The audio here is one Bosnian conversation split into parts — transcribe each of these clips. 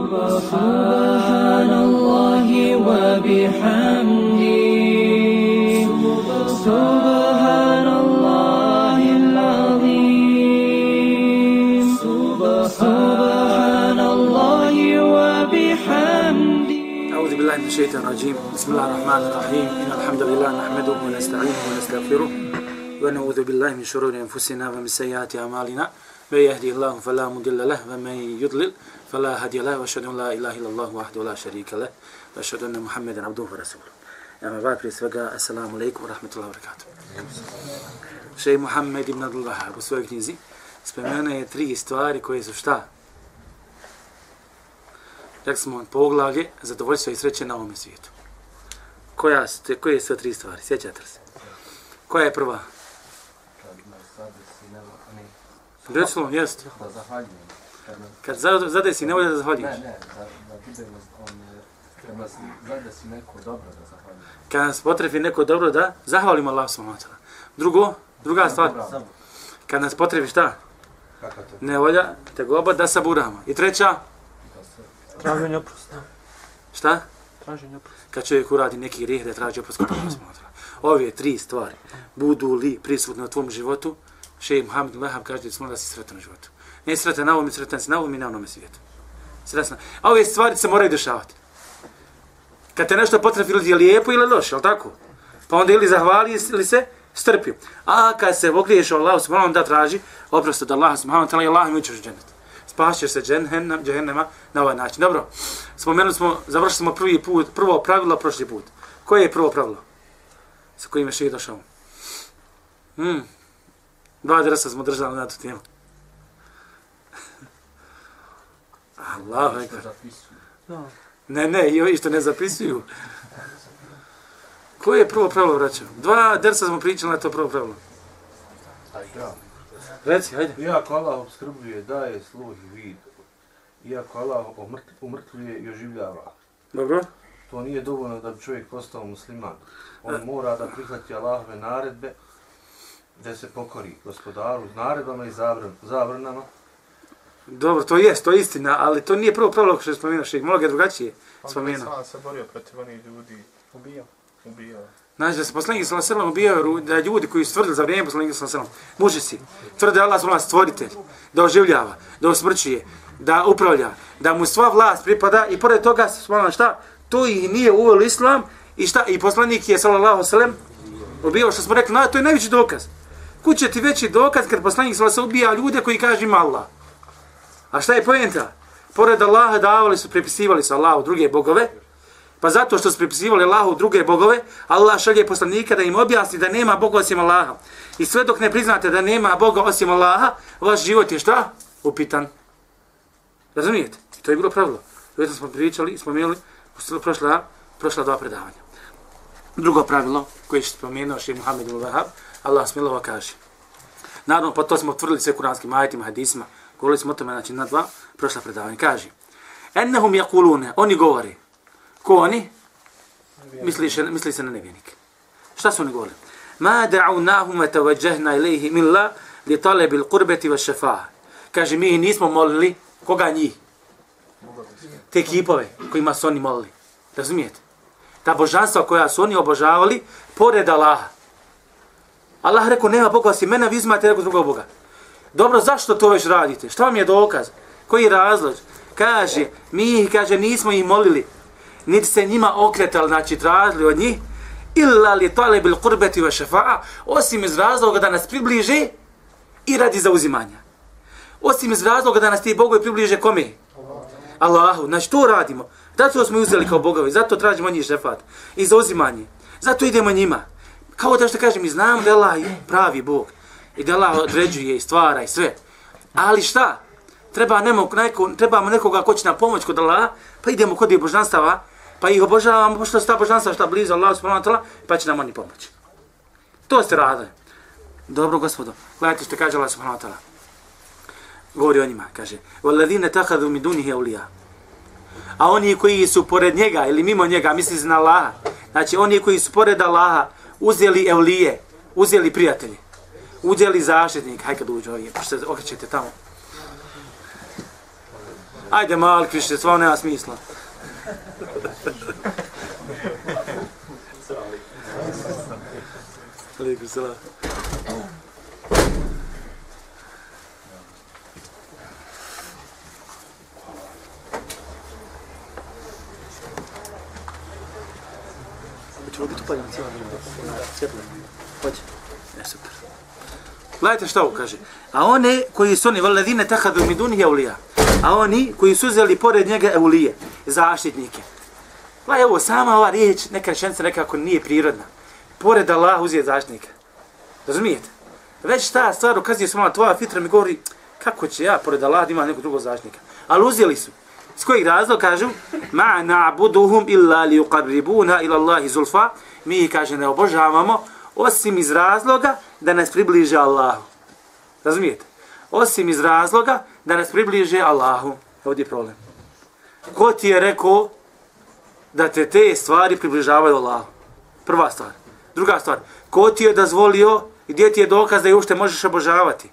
سبحان الله وبحمده. سبحان الله العظيم سبحان الله وبحمده أعوذ بالله من الشيطان الرجيم. بسم الله الرحمن الرحيم. إن الحمد لله نحمده ونستعينه ونستغفره ونعوذ بالله من شرور أنفسنا ومن سيئات أعمالنا. من يهدي الله فلا مضل له ومن يضلل فلا هادي له واشهد ان لا اله الا الله وحده لا شريك له واشهد ان محمدا عبده ورسوله اما بعد prije svega, assalamu alaikum wa rahmatullahi wa barakatuh. محمد Muhammed ibn الله u svojoj knjizi spomenuo je tri stvari koje su šta? Jak smo on poglavlje, zadovoljstvo i sreće na ovom svijetu. Koja su koje su tri stvari? Sjećate li se? Koja je prva? Koja je prva? Recimo, jest. Da zahvaljujem. Kad zadesi da ne, ne, da, da budemo, on, je, kad nas zadesi neko dobro da zahvaljujem. Kad nas potrebi neko dobro da zahvalimo Allah subhanahu wa ta'ala. Drugo, druga stvar, kad nas potrebi šta? Kako to? Nevolja, tegoba da saburamo. I treća, Da Traženje oprosta. šta? Traženje oprosta. Kad čovjek uradi neki grijeh da traži oprost kod Allah subhanahu wa ta'ala. Ove tri stvari budu li prisutne u tvom životu, Šejh Muhammed Lehab kaže da smo da si sretan u životu. Ne sretan na ovom i sretan si na ovom i na onome svijetu. Sretan. A ove stvari se moraju dešavati. Kad te nešto potrafi, ili je lijepo ili loše, ali tako? Pa onda ili zahvali ili se strpi. A kad se ogriješ o Allahu subhanahu onda traži oprost od Allaha subhanahu wa ta'ala i Allah mi ćeš džennet. Spašćeš se džehennema, džehennema na ovaj način. Dobro, spomenuli smo, završili smo prvi put, prvo pravilo prošli put. Koje je prvo pravilo? Sa kojim je šeji došao? Hmm. Dva dresa smo držali na tu temu. Allahu ekber. Ne, ne, i ovi što ne zapisuju. Koje je prvo pravilo, braćo? Dva dersa smo pričali na to prvo pravilo. Reci, hajde. Iako Allah obskrbljuje, daje sluh i vid, iako Allah umrtvljuje i oživljava, Dobro. to nije dovoljno da bi čovjek postao musliman. On mora da prihvati Allahove naredbe, da se pokori gospodaru s naredbama i zabran, zabranama. Dobro, to jest, to je istina, ali to nije prvo pravilo što je spomenuo šeik. Mnogo je drugačije spomenuo. Sam se borio protiv onih ljudi. Ubijao. Ubijao. Znači da se poslanik sallallahu alejhi ve sellem ubijao ru- da ljudi koji su tvrdili za vrijeme poslanika sallallahu alejhi ve sellem, mužici, tvrde Allah subhanahu stvoritelj, da oživljava, da usmrćuje, da upravlja, da mu sva vlast pripada i pored toga subhanahu šta? To ih nije uveo islam i šta? I poslanik je sallallahu alejhi ve sellem ubijao što smo rekli, na, to je najveći dokaz. Kud će ti veći dokaz kad poslanik sva se ubija ljude koji kaže ima Allah? A šta je poenta? Pored Allaha davali su, prepisivali su Allahu druge bogove, Pa zato što su prepisivali Allahu druge bogove, Allah šalje poslanika da im objasni da nema Boga osim Allaha. I sve dok ne priznate da nema Boga osim Allaha, vaš život je šta? Upitan. Razumijete? I to je bilo pravilo. To smo pričali i spomenuli u prošla, prošla dva predavanja. Drugo pravilo koje je spomenuo še Muhammed ibn Wahab, Allah smilova kaže. Naravno, pa to smo tvrdili sve kuranskim ajitima, hadisima, govorili smo o tome, znači na dva prošla predavanja. Kaže, ennehum jakulune, oni govori, Ko oni? Misli, se- misli se na nevjenike. Šta su oni govorili? Ma da'unahum wa tawajjahna ilayhi min la li talabi al-qurbati wa shafa'a. Kaže mi nismo molili koga njih? Te kipove kojima su oni molili. Razumijete? Ta božanstva koja su oni obožavali pored Allaha. Allah rekao nema Boga osim mene, vi uzmate nekog drugog Boga. Dobro, zašto to već radite? Šta vam je dokaz? Koji je razlog? Kaže, mi ih, kaže, nismo ih molili, niti se njima okretali, znači tražili od njih, illa li tale bil kurbeti ve šefa'a, osim iz razloga da nas približe i radi zauzimanja. Osim iz razloga da nas ti bogovi približe kome? Allahu. Znači to radimo. Zato smo ih uzeli kao bogovi, zato tražimo od njih šefat. I zauzimanje. Zato idemo njima. Kao da što kažem, mi znamo da je Allah je pravi Bog. I da Allah određuje i stvara i sve. Ali šta? Treba nemog, neko, trebamo nekoga ko će nam pomoć kod Allaha, pa idemo kod ih božanstava, pa ih obožavamo, pošto su ta božanstva šta blizu Allah subhanahu wa ta'ala, pa će nam oni pomoći. To ste radili. Dobro, gospodo. Gledajte što kaže Allah subhanahu wa ta'ala. Govori o njima, kaže. وَالَّذِينَ تَخَذُوا مِنْ دُونِهِ أَوْلِيَا A oni koji su pored njega ili mimo njega, misli se na Allaha. Znači, oni koji su pored Allaha uzeli evlije, uzeli prijatelje, uzeli zaštitnik. Hajde kad uđu ovdje, pošto se okrećete tamo. Ajde, Malik, više, stvarno nema smisla. Alaikum salam. Ćemo biti upaljeni cijelo vrijeme. Svjetlo. Hoće. E, super. Gledajte šta ovo kaže. A one koji su oni, valadine tahadu mi dunih eulija. A oni koji su uzeli pored njega eulije, zaštitnike. Gledaj ovo, sama ova riječ, neka rečenica nekako nije prirodna. Pored Allah uzije zaštitnika. Razumijete? Već ta stvar ukazuje se malo tvoja fitra mi govori kako će ja pored Allah da ima nekog drugog zaštitnika. Ali uzeli su. S kojih razlog kažu? Ma na'buduhum illa li uqarribuna ila Allahi zulfa. Mi ih kaže ne obožavamo osim iz razloga da nas približe Allahu. Razumijete? Osim iz razloga da nas približe Allahu. Ovdje je problem. Ko ti je rekao da te te stvari približavaju Allahu? Prva stvar. Druga stvar. Ko ti je dozvolio i gdje ti je dokaz da je ušte možeš obožavati?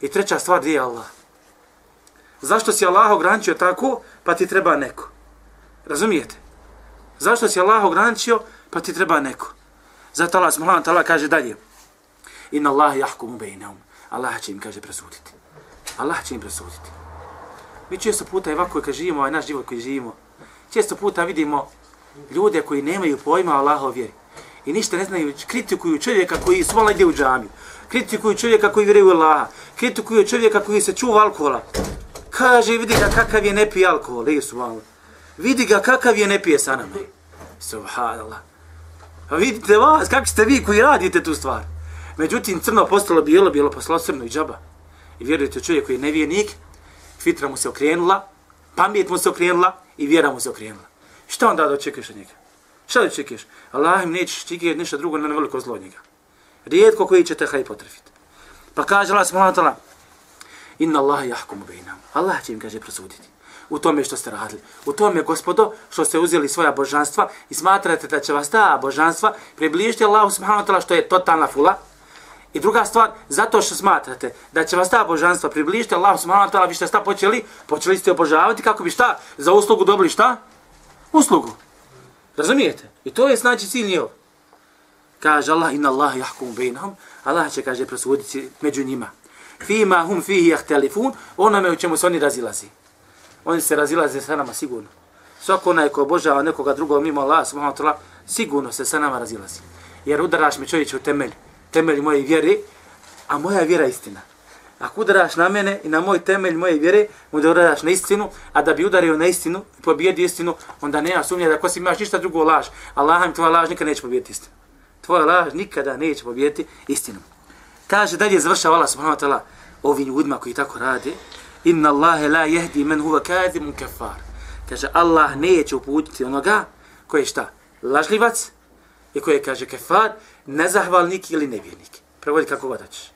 I treća stvar, gdje je Allah? Zašto si Allah ograničio tako, pa ti treba neko? Razumijete? Zašto si Allah ograničio, pa ti treba neko? Zato Allah subhanahu Allah kaže dalje. Inna Allah jahkumu bejneum. Allah će im, kaže, presuditi. Allah će im presuditi. Mi često puta i ovako kad živimo, ovaj naš život koji živimo, često puta vidimo ljude koji nemaju pojma o Allahov vjeri. I ništa ne znaju, kritikuju čovjeka koji svala ide u džamiju. Kritikuju čovjeka koji vjeruje u Allaha. Kritikuju čovjeka koji se čuva alkohola. Kaže, vidi ga kakav je ne pije alkohol, i subhanallah. Vidi ga kakav je ne pije sa nama. Subhanallah. Pa vidite vas, kako ste vi koji radite tu stvar. Međutim, crno postalo bijelo, bijelo postalo crno i džaba. I vjerujete čovjek koji je nevijenik, fitra mu se okrenula, pamet mu se okrenula i vjera mu se okrenula. Šta onda da očekuješ od njega? Šta da očekuješ? Allah im nećeš očekivati ništa drugo na veliko zlo njega. Rijetko koji će te haj potrefiti. Pa kaže Allah subhanahu wa ta'ala, Inna Allah jahkumu bejnam. Allah će im, kaže, prosuditi. U tome što ste radili. U tome, gospodo, što ste uzeli svoja božanstva i smatrate da će vas ta božanstva približiti Allahu subhanahu wa ta'ala što je totalna fula. I druga stvar, zato što smatrate da će vas ta božanstva približiti Allahu subhanahu wa ta'ala, vi ste šta počeli? Počeli ste obožavati kako bi šta? Za uslugu dobili šta? Uslugu. Razumijete? I to je znači cilj njihov. Kaže Allah, inna Allah jahkum bejnahum. Allah će, kaže, prosuditi među njima fima hum fihi jahtelifun, onome u čemu se oni razilazi. Oni se razilaze sa nama sigurno. Svako onaj ko obožava nekoga drugog mimo Allah, subhanahu wa ta'ala, sigurno se sa nama razilazi. Jer udaraš mi čovječe u temelj, temelj moje vjere, a moja vjera je istina. Ako udaraš na mene i na moj temelj moje vjere, onda udaraš na istinu, a da bi udario na istinu i pobijedi istinu, onda nema sumnje da ako si imaš ništa drugo laž, Allah mi tvoja laž nikada neće pobijeti istinu. Tvoja laž nikada neće pobijeti istinu. Kaže dalje završava Allah subhanahu wa ta'ala ovim ljudima koji tako rade. Inna Allahe la jehdi men huva kadimun kafar. Kaže Allah neće uputiti onoga koji je šta? Lažljivac i koji je kaže kefar, nezahvalnik ili nevjernik. Prevodi kako god daćeš.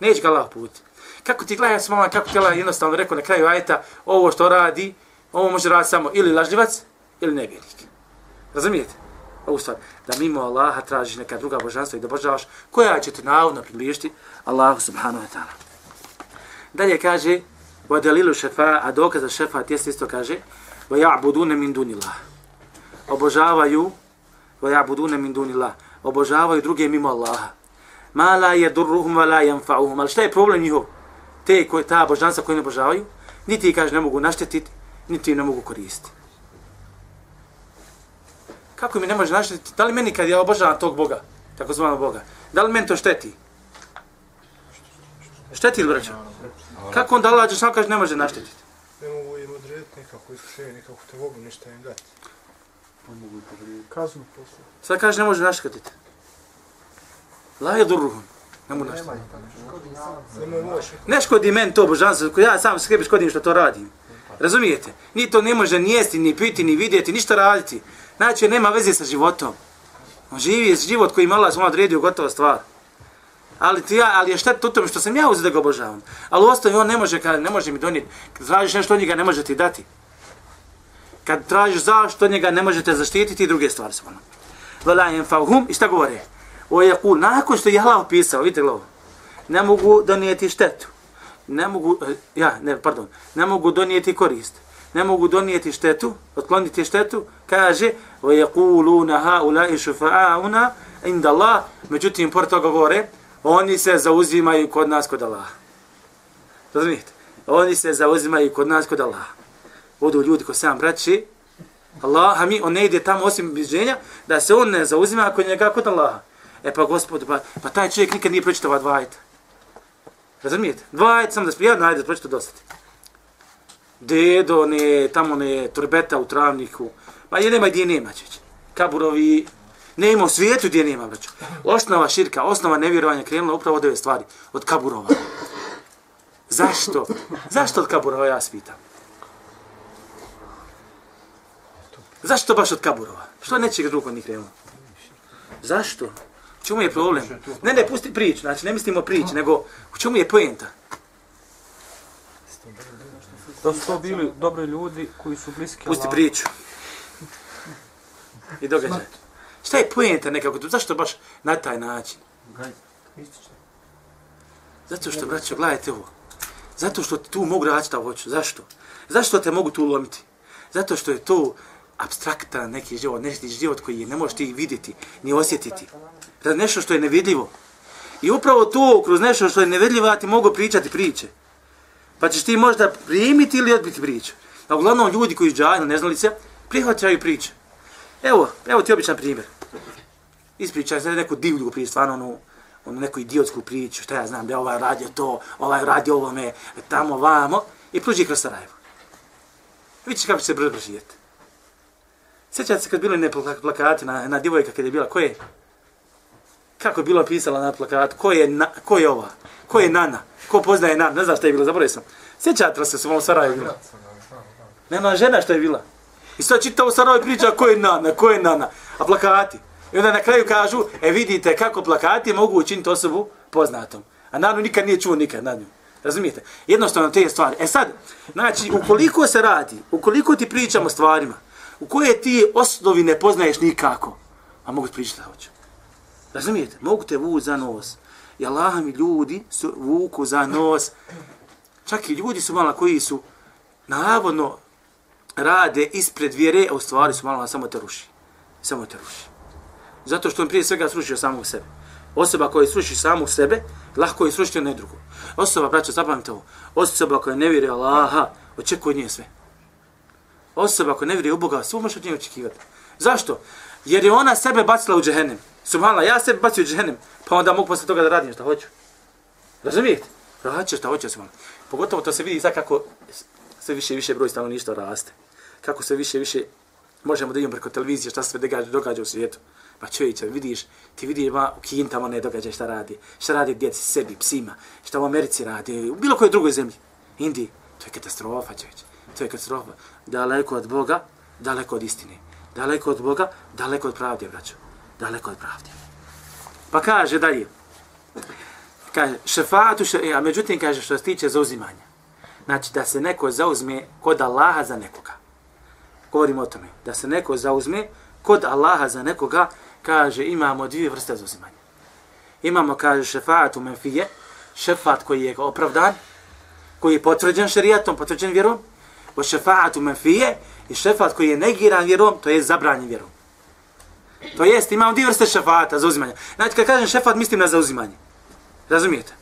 Neće ga Allah uputiti. Kako ti gledaj smala, ovaj, kako ti Allah jednostavno rekao na kraju ajeta, ovo što radi, ovo može raditi samo ili lažljivac ili nevjernik. Razumijete? Ovu stvar, da mimo Allaha tražiš neka druga božanstva i da božavaš, koja će te navodno približiti Allahu subhanahu wa ta'ala. Dalje kaže, wa dalilu šefa, a dokaz za šefa, tjest isto kaže, wa ja'budune min dunillah. Obožavaju, wa ja'budune min dunillah. Obožavaju druge mimo Allaha. Ma la yadurruhum wa la yanfa'uhum. Ali šta je problem njihov? Te koje ta božanstva koje ne obožavaju, niti kaže ne mogu naštetiti, niti ne mogu koristiti kako mi ne može naštetiti? Da li meni kad ja obožavam tog Boga, tako zvanog Boga, da li meni to šteti? Šteti li, braćo? Kako onda Allah Đešan kaže ne može naštetiti? Ne mogu im odrediti nekako iskušenje, nekako te mogu ništa im dati. Ne mogu im kaznu poslu. Sad kaže ne može naštetiti. La je durruhum. Ne mogu naštetiti. Ne škodi meni to božanstvo, ja sam sebi škodim što to radim. Razumijete? Ni to ne može ni jesti, ni piti, ni vidjeti, ništa raditi. Znači, nema veze sa životom. On živi život koji mala smo odredio gotova stvar. Ali, ti ja, ali je šteta u tome što sam ja uzeo da ga obožavam. Ali u osnovi on ne može, kad ne može mi donijeti. Kad tražiš nešto od njega, ne može ti dati. Kad tražiš zašto od njega, ne možete zaštititi i druge stvari. Samo. Vala im i šta govore? O je kul, nakon što je Allah opisao, vidite glavo, ne mogu donijeti štetu. ne mogu, eh, ja, ne, pardon, ne mogu donijeti korist, ne mogu donijeti štetu, otkloniti štetu, kaže, وَيَقُولُونَ هَا أُولَاءِ شُفَعَاُنَا عِنْدَ اللَّهِ Međutim, pored toga govore, oni se zauzimaju kod nas kod Allaha. Razumijete? Oni se zauzimaju kod nas kod Allaha. Odu ljudi ko sam braći, Allah, a mi, on ne ide tamo osim biženja, da se on ne zauzima kod njega kod Allaha. E pa gospod, pa, pa taj čovjek nikad nije pročitao ova dva ajta. Razumijete? Dva ajta sam da sprije, jedna ajta da pročitao dosta. Dedo, ne, tamo ne, trbeta u travniku. Pa je nema gdje nema, čeće. Kaburovi, nema u svijetu gdje nema, braću. Osnova širka, osnova nevjerovanja krenula upravo od ove stvari, od kaburova. Zašto? Zašto od kaburova, ja spitam? Zašto baš od kaburova? Što nečeg drugog njih krenulo? Zašto? U čemu je problem? Ne, ne, pusti priču, znači ne mislimo priču, nego u čemu je poenta? Da su to bili dobri ljudi koji su bliski Pusti Allahu. priču. I događaj. Šta je poenta nekako tu? Zašto baš na taj način? Zato što, braćo, gledajte ovo. Zato što ti tu mogu raditi šta hoću. Zašto? Zašto te mogu tu lomiti? Zato što je to abstraktan neki život, neki život koji ne možeš ti vidjeti, ni osjetiti. Rad nešto što je nevidljivo. I upravo to, kroz nešto što je nevidljivo, ja ti mogu pričati priče. Pa ćeš ti možda primiti ili odbiti priču. A uglavnom ljudi koji džajno, ne znali se, prihvaćaju priče. Evo, evo ti običan primjer. Ispričaj se neku divlju priču, stvarno onu, onu neku idiotsku priču, šta ja znam, da ovaj radio to, ovaj radio ovome, tamo, vamo, i pruži kroz Sarajevo. Vidiš kako će se brzo živjeti. Sjećate se kad bili ne plakati na, na divojka kad je bila, ko je? Kako je bilo pisala na plakatu? Ko je, na, ko je ova? Ko je Nana? Ko poznaje Nana? Ne znam šta je bilo, zaboravio sam. Sjećate li se su malo Sarajevo bila? Nema žena što je bila. I sad čitao Sarajevo priča ko je Nana, ko je Nana. A plakati. I onda na kraju kažu, e vidite kako plakati mogu učiniti osobu poznatom. A Nanu nikad nije čuo nikad na nju. Razumijete? Jednostavno te stvari. E sad, znači, ukoliko se radi, ukoliko ti pričamo stvarima, u koje ti osnovi ne poznaješ nikako, a mogu ti pričati da hoću. Razumijete? Mogu te vući za nos. I Allah mi ljudi su vuku za nos. Čak i ljudi su malo koji su navodno rade ispred vjere, a u stvari su malo samo te ruši. Samo te ruši. Zato što on prije svega srušio samog sebe. Osoba koja sruši samog sebe, lahko je srušiti ne drugo. Osoba, braćo, zapamite ovo. Osoba koja ne vjeruje Allaha, očekuje od nje sve. Osoba koja ne vjeruje u Boga, sve može od nje očekivati. Zašto? Jer je ona sebe bacila u džehennem. Subhanallah, ja se bacio u džehennem, pa onda mogu posle toga da radim šta hoću. Razumijete? Radit ću šta hoću, subhanallah. Pogotovo to se vidi sad kako sve više i više broj stanovništva raste. Kako sve više i više možemo da idemo preko televizije šta se sve događa, događa u svijetu. Pa čovječe, vidiš, ti vidiš ma, u Kini tamo ne događa šta radi. Šta radi djeci, sebi, psima. Šta u Americi radi, u bilo kojoj drugoj zemlji. Indiji, to je katastrofa, čovječe. To je katastrofa. Daleko od Boga, daleko od istine. Daleko od Boga, daleko od pravde, braćo. Daleko od pravde. Pa kaže dalje. Kaže, šefatu, še, e, a međutim kaže što se tiče zauzimanja. Znači da se neko zauzme kod Allaha za nekoga. Govorimo o tome. Da se neko zauzme kod Allaha za nekoga, kaže, imamo dvije vrste zauzimanja. Imamo, kaže, šefatu menfije, šefat koji je opravdan, koji je potvrđen šerijatom, potvrđen vjerom, o šefatu menfije i šefat koji je negiran vjerom, to je zabranjen vjerom. To jest, imamo dvije vrste šefata, zauzimanja. Znači, kad kažem šefat, mislim na zauzimanje. Razumijete?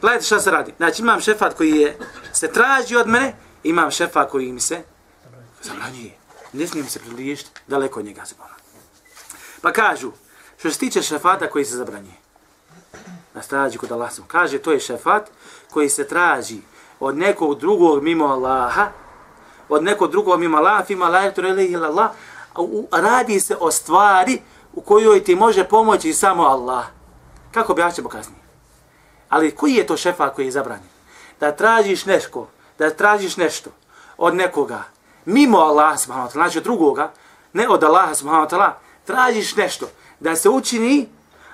Gledajte šta se radi. Znači, imam šefat koji je, se traži od mene, imam šefa koji mi se zabranjuje. Ne smijem se približiti daleko od njega. Zabranjuje. Pa kažu, što se tiče šefata koji se zabranjuje, na straži kod Allah sam, kaže, to je šefat koji se traži od nekog drugog mimo Allaha, od nekog drugog mimo Allaha, fima la yaktur ilaihi Allah, radi se o stvari u kojoj ti može pomoći samo Allah. Kako bi kasnije? Ali koji je to šefa koji je zabranjen? Da tražiš nešto, da tražiš nešto od nekoga, mimo Allaha subhanahu wa ta'ala, znači od drugoga, ne od Allaha subhanahu wa ta'ala, tražiš nešto da se učini,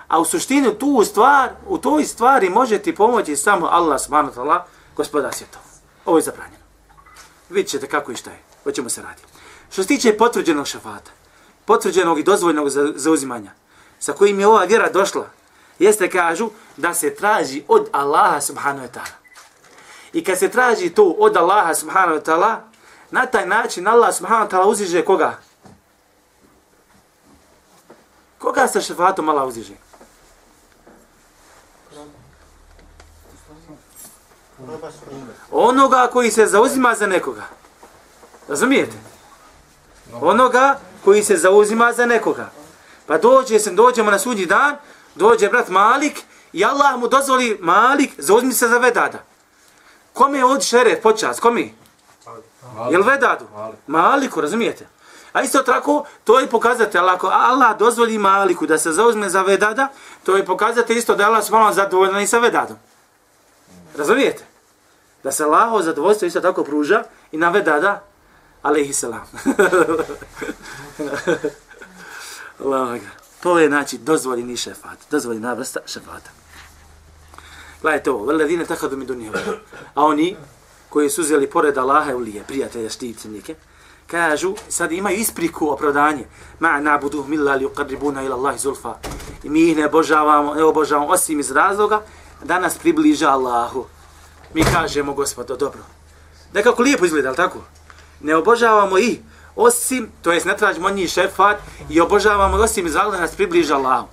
a u suštini tu stvar, u toj stvari može ti pomoći samo Allah subhanahu wa ta'ala, gospoda svjetova. Ovo je zabranjeno. Vidjet ćete kako i šta je, o čemu se radi. Što se tiče potvrđenog šafata, potvrđenog i dozvoljnog za, zauzimanja, sa kojim je ova vjera došla, jeste kažu da se traži od Allaha subhanahu wa ta'ala. I kad se traži to od Allaha subhanahu wa ta'ala, na taj način Allah subhanahu wa ta'ala uziže koga? Koga sa šefatom Allah uziže? Onoga koji se zauzima za nekoga. Razumijete? Onoga koji se zauzima za nekoga. Pa dođe se, dođemo na sudnji dan, dođe brat Malik i Allah mu dozvoli Malik, zauzmi se za vedada. Kome je od šeret počas? Kome? Jel vedadu? Maliku, razumijete? A isto tako, to je pokazatelj, ako Allah dozvoli Maliku da se zauzme za vedada, to je pokazatelj isto da je Allah smalo zadovoljno i sa vedadom. Razumijete? Da se Allaho zadovoljstvo isto tako pruža i na vedada, Alehi salam. Allah. To je znači dozvoljeni šefat, dozvoljena vrsta šefata. Gledajte ovo, veledine takadu mi dunije. A oni koji su uzeli pored Allaha ulije, prijatelje, šticenike, kažu, sad imaju ispriku opravdanje. Ma nabudu milla li uqadribuna ila Allahi zulfa. I mi ih ne obožavamo, ne obožavamo osim iz razloga da nas približa Allahu. Mi kažemo, gospodo, dobro. Nekako lijepo izgleda, ali tako? Ne obožavamo ih osim, to jest ne tražimo od njih šefat i obožavamo osim iz da nas približa Allahu.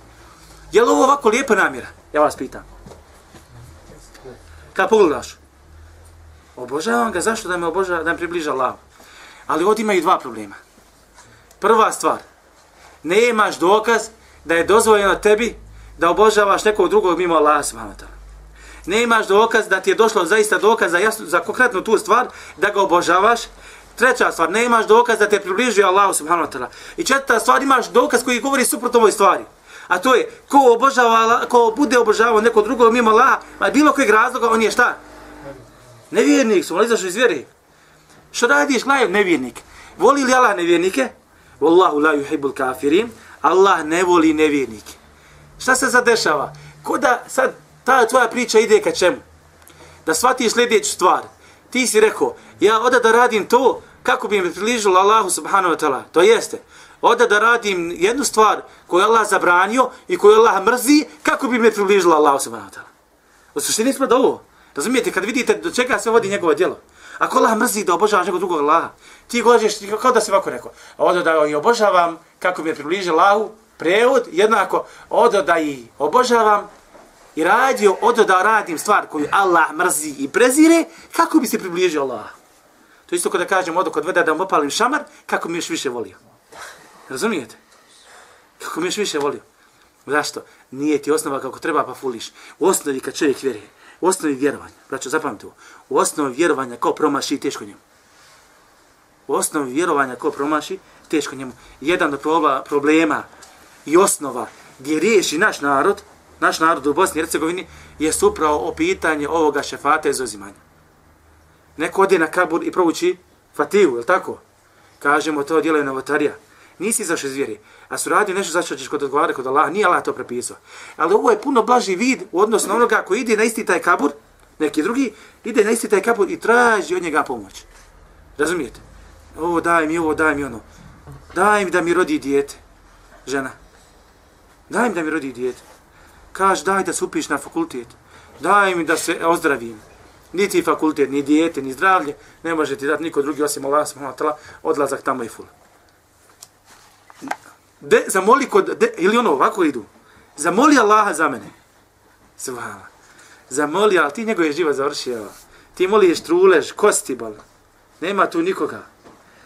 Je li ovo ovako lijepa namjera? Ja vas pitam. Kad pogledaš? Obožavam ga, zašto da me obožava, da me približa Allah? Ali ovdje imaju dva problema. Prva stvar, ne imaš dokaz da je dozvoljeno tebi da obožavaš nekog drugog mimo Allaha subhanahu wa ta'ala. Ne imaš dokaz da ti je došlo zaista dokaz za, jasno, za konkretnu tu stvar da ga obožavaš. Treća stvar, ne imaš dokaz da te približuje Allahu subhanahu wa ta'ala. I četvrta stvar, imaš dokaz koji govori suprotno ovoj stvari. A to je, ko, obožava, ko bude obožavao neko drugog mimo Allaha, ma bilo kojeg razloga, on je šta? Nevjernik su, ali izašli iz vjeri. Što radiš, gledaj, nevjernik? Voli li Allah nevjernike? Wallahu la yuhibbul kafirin. Allah ne voli nevjernike. Šta se sad dešava? Ko da sad ta tvoja priča ide ka čemu? Da shvatiš sljedeću stvar. Ti si rekao, ja oda da radim to kako bi me približilo Allahu subhanahu wa ta'ala. To jeste. Oda da radim jednu stvar koju Allah zabranio i koju Allah mrzi kako bi me približilo Allahu subhanahu wa ta'ala. U suštini smo da ovo. Razumijete, kad vidite do čega se vodi njegovo djelo. Ako Allah mrzi da obožavaš nekog drugog Allaha, ti gođeš, kao da se ovako rekao, odo da i obožavam kako bi me približio Allahu, prevod, jednako, odo da i obožavam i radio, odo da radim stvar koju Allah mrzi i prezire, kako bi se približio Allahu. To isto kada kažem, odo kod veda da mu opalim šamar, kako mi još više volio. Razumijete? Kako mi još više volio. Zašto? Nije ti osnova kako treba pa fuliš. U osnovi kad čovjek vjeruje, U osnovi vjerovanja, braćo, zapamte ovo, u osnovi vjerovanja ko promaši, teško njemu. U osnovi vjerovanja ko promaši, teško njemu. Jedan od problema i osnova gdje riješi naš narod, naš narod u Bosni i Hercegovini, je upravo o pitanje ovoga šefata izozimanja. Neko ode na kabur i prouči fatihu, je tako? Kažemo, to djeluje novotarija. Nisi izašao iz vjeri. A su radio nešto zašto ćeš kod odgovara kod Allaha. Nije Allah to prepisao. Ali ovo je puno blaži vid u odnosu na onoga koji ide na isti taj kabur, neki drugi, ide na isti taj kabur i traži od njega pomoć. Razumijete? Ovo daj mi, ovo daj mi ono. Daj mi da mi rodi dijete. Žena. Daj mi da mi rodi dijete. Kaž daj da se upiš na fakultet. Daj mi da se ozdravim. Niti fakultet, ni dijete, ni zdravlje. Ne može ti dati niko drugi osim Allah, odlazak tamo i ful de, zamoli kod, de, ili ono ovako idu, zamoli Allaha za mene. Subhana. Zamoli, ali ti njegov živa život završio. Ti moliš trulež, kosti bol. Nema tu nikoga.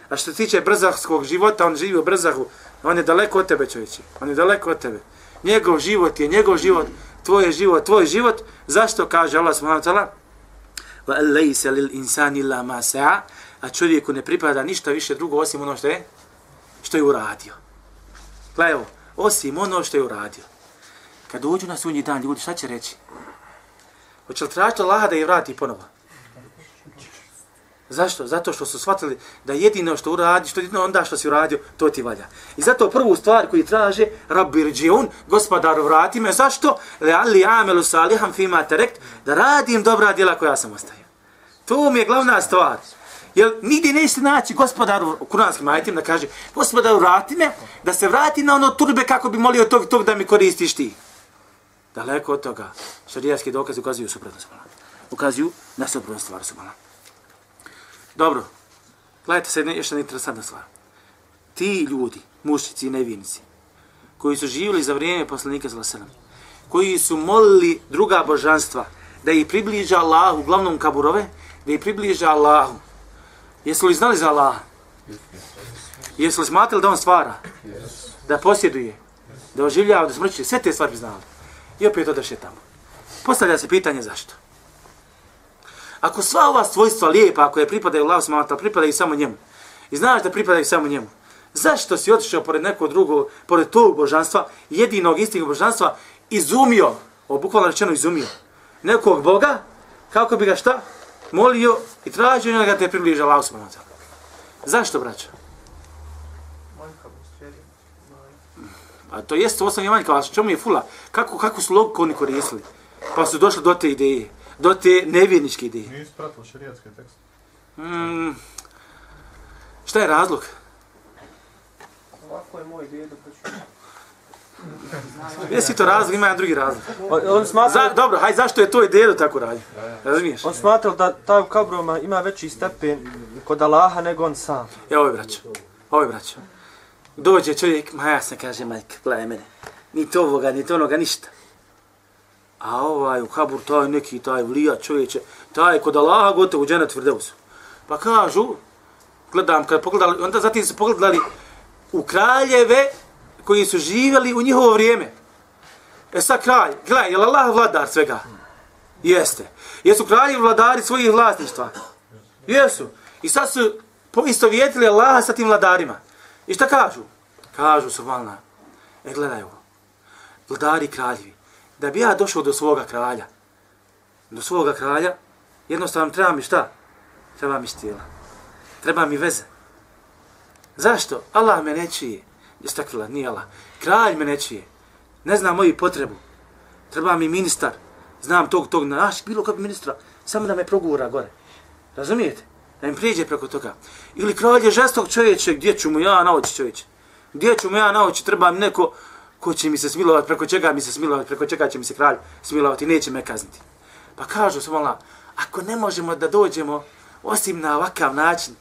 A što se tiče brzahskog života, on živi u brzahu, on je daleko od tebe, čovječe. On je daleko od tebe. Njegov život je njegov život, tvoj je život, tvoj život. Zašto kaže Allah subhanahu wa ta'ala? Va lejse lil insani illa ma sa'a, a čovjeku ne pripada ništa više drugo osim ono što je, što je uradio. Gledaj ovo, osim ono što je uradio. Kad dođu na sunji dan ljudi, šta će reći? Hoće li tražiti Allaha da je vrati ponovo? Zašto? Zato što su shvatili da jedino što uradi, što jedino onda što si uradio, to ti valja. I zato prvu stvar koju traže, Rabbi Rđiun, gospodar vrati me, zašto? Le ali amelu saliham fima terekt, da radim dobra djela koja sam ostavio. To mi je glavna stvar. Jer nigdje nećete naći gospodaru u kuranskim ajitima da kaže gospodaru vrati me, da se vrati na ono turbe kako bi molio tog tog da mi koristiš ti. Daleko od toga, šarijatski dokazi ukazuju suprotno. ukazuju na suprotnu stvar subhana. Dobro, gledajte se još jedna interesantna stvar. Ti ljudi, mušici i nevinici, koji su živjeli za vrijeme poslanika za vaselam, koji su molili druga božanstva da ih približa Allahu, uglavnom kaburove, da ih približa Allahu. Jesu li znali za Allaha? Jesu li smatrali da on stvara? Da posjeduje? Da oživljava, da smrće? Sve te stvari bi znali. I opet odrše tamo. Postavlja se pitanje zašto. Ako sva ova svojstva lijepa, ako je pripadaju Allahu smata, pripadaju samo njemu, i znaš da pripadaju samo njemu, zašto si otišao pored nekog drugog, pored tog božanstva, jedinog istinnog božanstva, izumio, o bukvalno rečeno izumio, nekog Boga, kako bi ga šta? Molio i tražio da ga te približa Allahu smata. Zašto, braćo? A to jeste osnovni manjka, ali čemu je fula? Kako, kako su logiku oni koristili? Pa su došli do te ideje, do te nevjerničke ideje. Nisi pratio šarijatske tekste. Mm, šta je razlog? Ovako je moj djedo, pa ću... Jesi to razlog, ima jedan drugi razlog. On, on smatra, Za, dobro, haj, zašto je to idejo tako radi? Razumiješ? on smatra da taj u kabroma ima veći stepen kod Allaha nego on sam. E, ovo je braćo, ovo je braćo. Dođe čovjek, ma ja sam kaže, majka, gledaj mene. Ni to ovoga, ni to onoga, ništa. A ovaj u kabur, taj neki, taj vlija čovječe, taj kod Allaha gotovo u dženet Firdevsu. Pa kažu, gledam, kad pogledali, onda zatim su pogledali u kraljeve koji su živjeli u njihovo vrijeme. E sad kralj, gledaj, je li Allah vladar svega? Jeste. Jesu kralji vladari svojih vlasništva? Jesu. I sad su poistovjetili Allaha sa tim vladarima. I šta kažu? Kažu su valna. E gledaj ovo. Vladari kraljevi. Da bi ja došao do svoga kralja, do svoga kralja, jednostavno treba mi šta? Treba mi stila. Treba mi veze. Zašto? Allah me ne čije. Istakvila, nije Allah. Kralj me ne čije. Ne zna moju potrebu. Treba mi ministar. Znam tog, tog, naš, bilo kog ministra. Samo da me progura gore. Razumijete? Da im prijeđe preko toga. Ili kralj je žestok čovječe, gdje ću mu ja naoći čovječe? Gdje ću mu ja naoći? Treba mi neko ko će mi se smilovati, preko čega mi se smilovati, preko čega će mi se kralj smilovati, neće me kazniti. Pa kažu su mala, ako ne možemo da dođemo osim na ovakav način,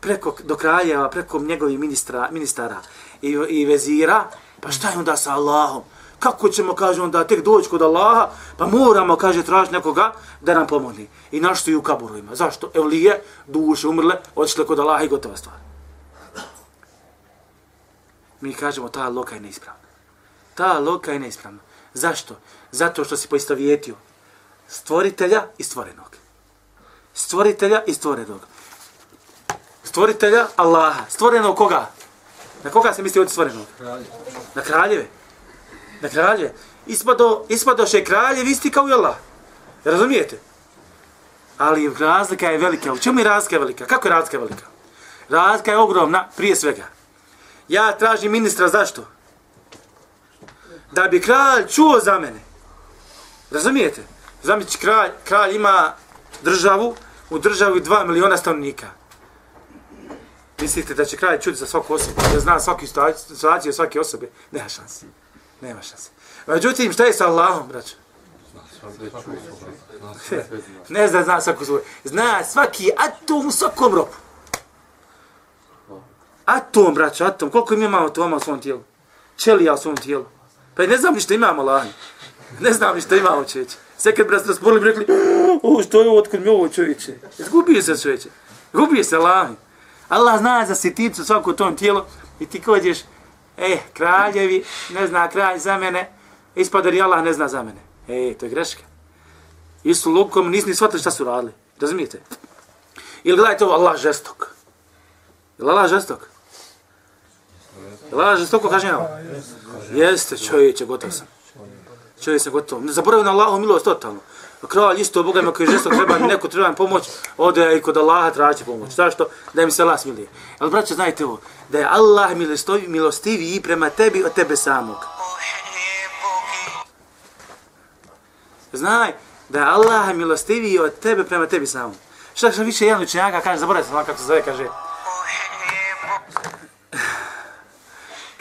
preko, do kraljeva, preko njegovih ministra, ministara i, i vezira, pa šta je onda sa Allahom? Kako ćemo, kaže onda, tek doći kod Allaha, pa moramo, kaže, tražiti nekoga da nam pomogne. I naš su i u kaburovima. Zašto? Evlije, duše umrle, odšle kod Allaha i gotova stvar. Mi kažemo, ta loka je neispravna. Ta loka je neispravna. Zašto? Zato što si poistovjetio stvoritelja i stvorenog. Stvoritelja i stvorenog. Stvoritelja Allaha. Stvorenog koga? Na koga se misli od stvorenog? Na kraljeve. Na kraljeve. Ispado, ispadoše kraljevi isti kao i Allah. Razumijete? Ali razlika je velika. U čemu je razlika velika? Kako je razlika velika? Razlika je ogromna, prije svega. Ja tražim ministra, zašto? Da bi kralj čuo za mene. Razumijete? Zamići, kralj, kralj ima državu, u državi 2 miliona stanovnika. Mislite da će kralj čuti za svaku osobu, da zna svaki situaciju svake osobe? Nema šanse. Nema šanse. Međutim, šta je sa Allahom, braćo? ne zna, zna svaku svoju. Zna svaki atom u svakom ropu. Atom, braćo, atom. Koliko im imamo atoma u svom tijelu? Čelija u svom tijelu. Pa ne znam ni što imamo, lahi. Ne znam ni što imamo, čovječe. Sve kad bi nas rasporili, bi rekli, o, što je ovo, otkud mi ovo, čovječe? Izgubio se, čovječe. Gubio se, lahi. Allah zna za sitnicu svako tom tijelo i ti kođeš, e, kraljevi, ne zna kralj za mene, ispada i Allah ne zna za mene. E, to je greška. Isu lukom nisi ni shvatili šta su radili. Razumijete? Ili gledajte ovo, Allah žestok. Ili Allah žestok? Ili Allah žestoko kažnjava? Jeste, čovječe, gotov sam. Čovjek sam gotov. Ne zaboravim na Allahu milost totalno. Kralj isto, Boga ima koji je žestok, treba neko, treba pomoć, ode i kod Allaha traži pomoć. Zašto? Da mi se Allah smilije. Ali braće, znajte ovo, da je Allah milostivi, milostiviji prema tebi od tebe samog. Znaj da je Allah milostiviji od tebe prema tebi samom. Šta što više jedan učenjaka kaže, zaboravim sam kako se zove, kaže,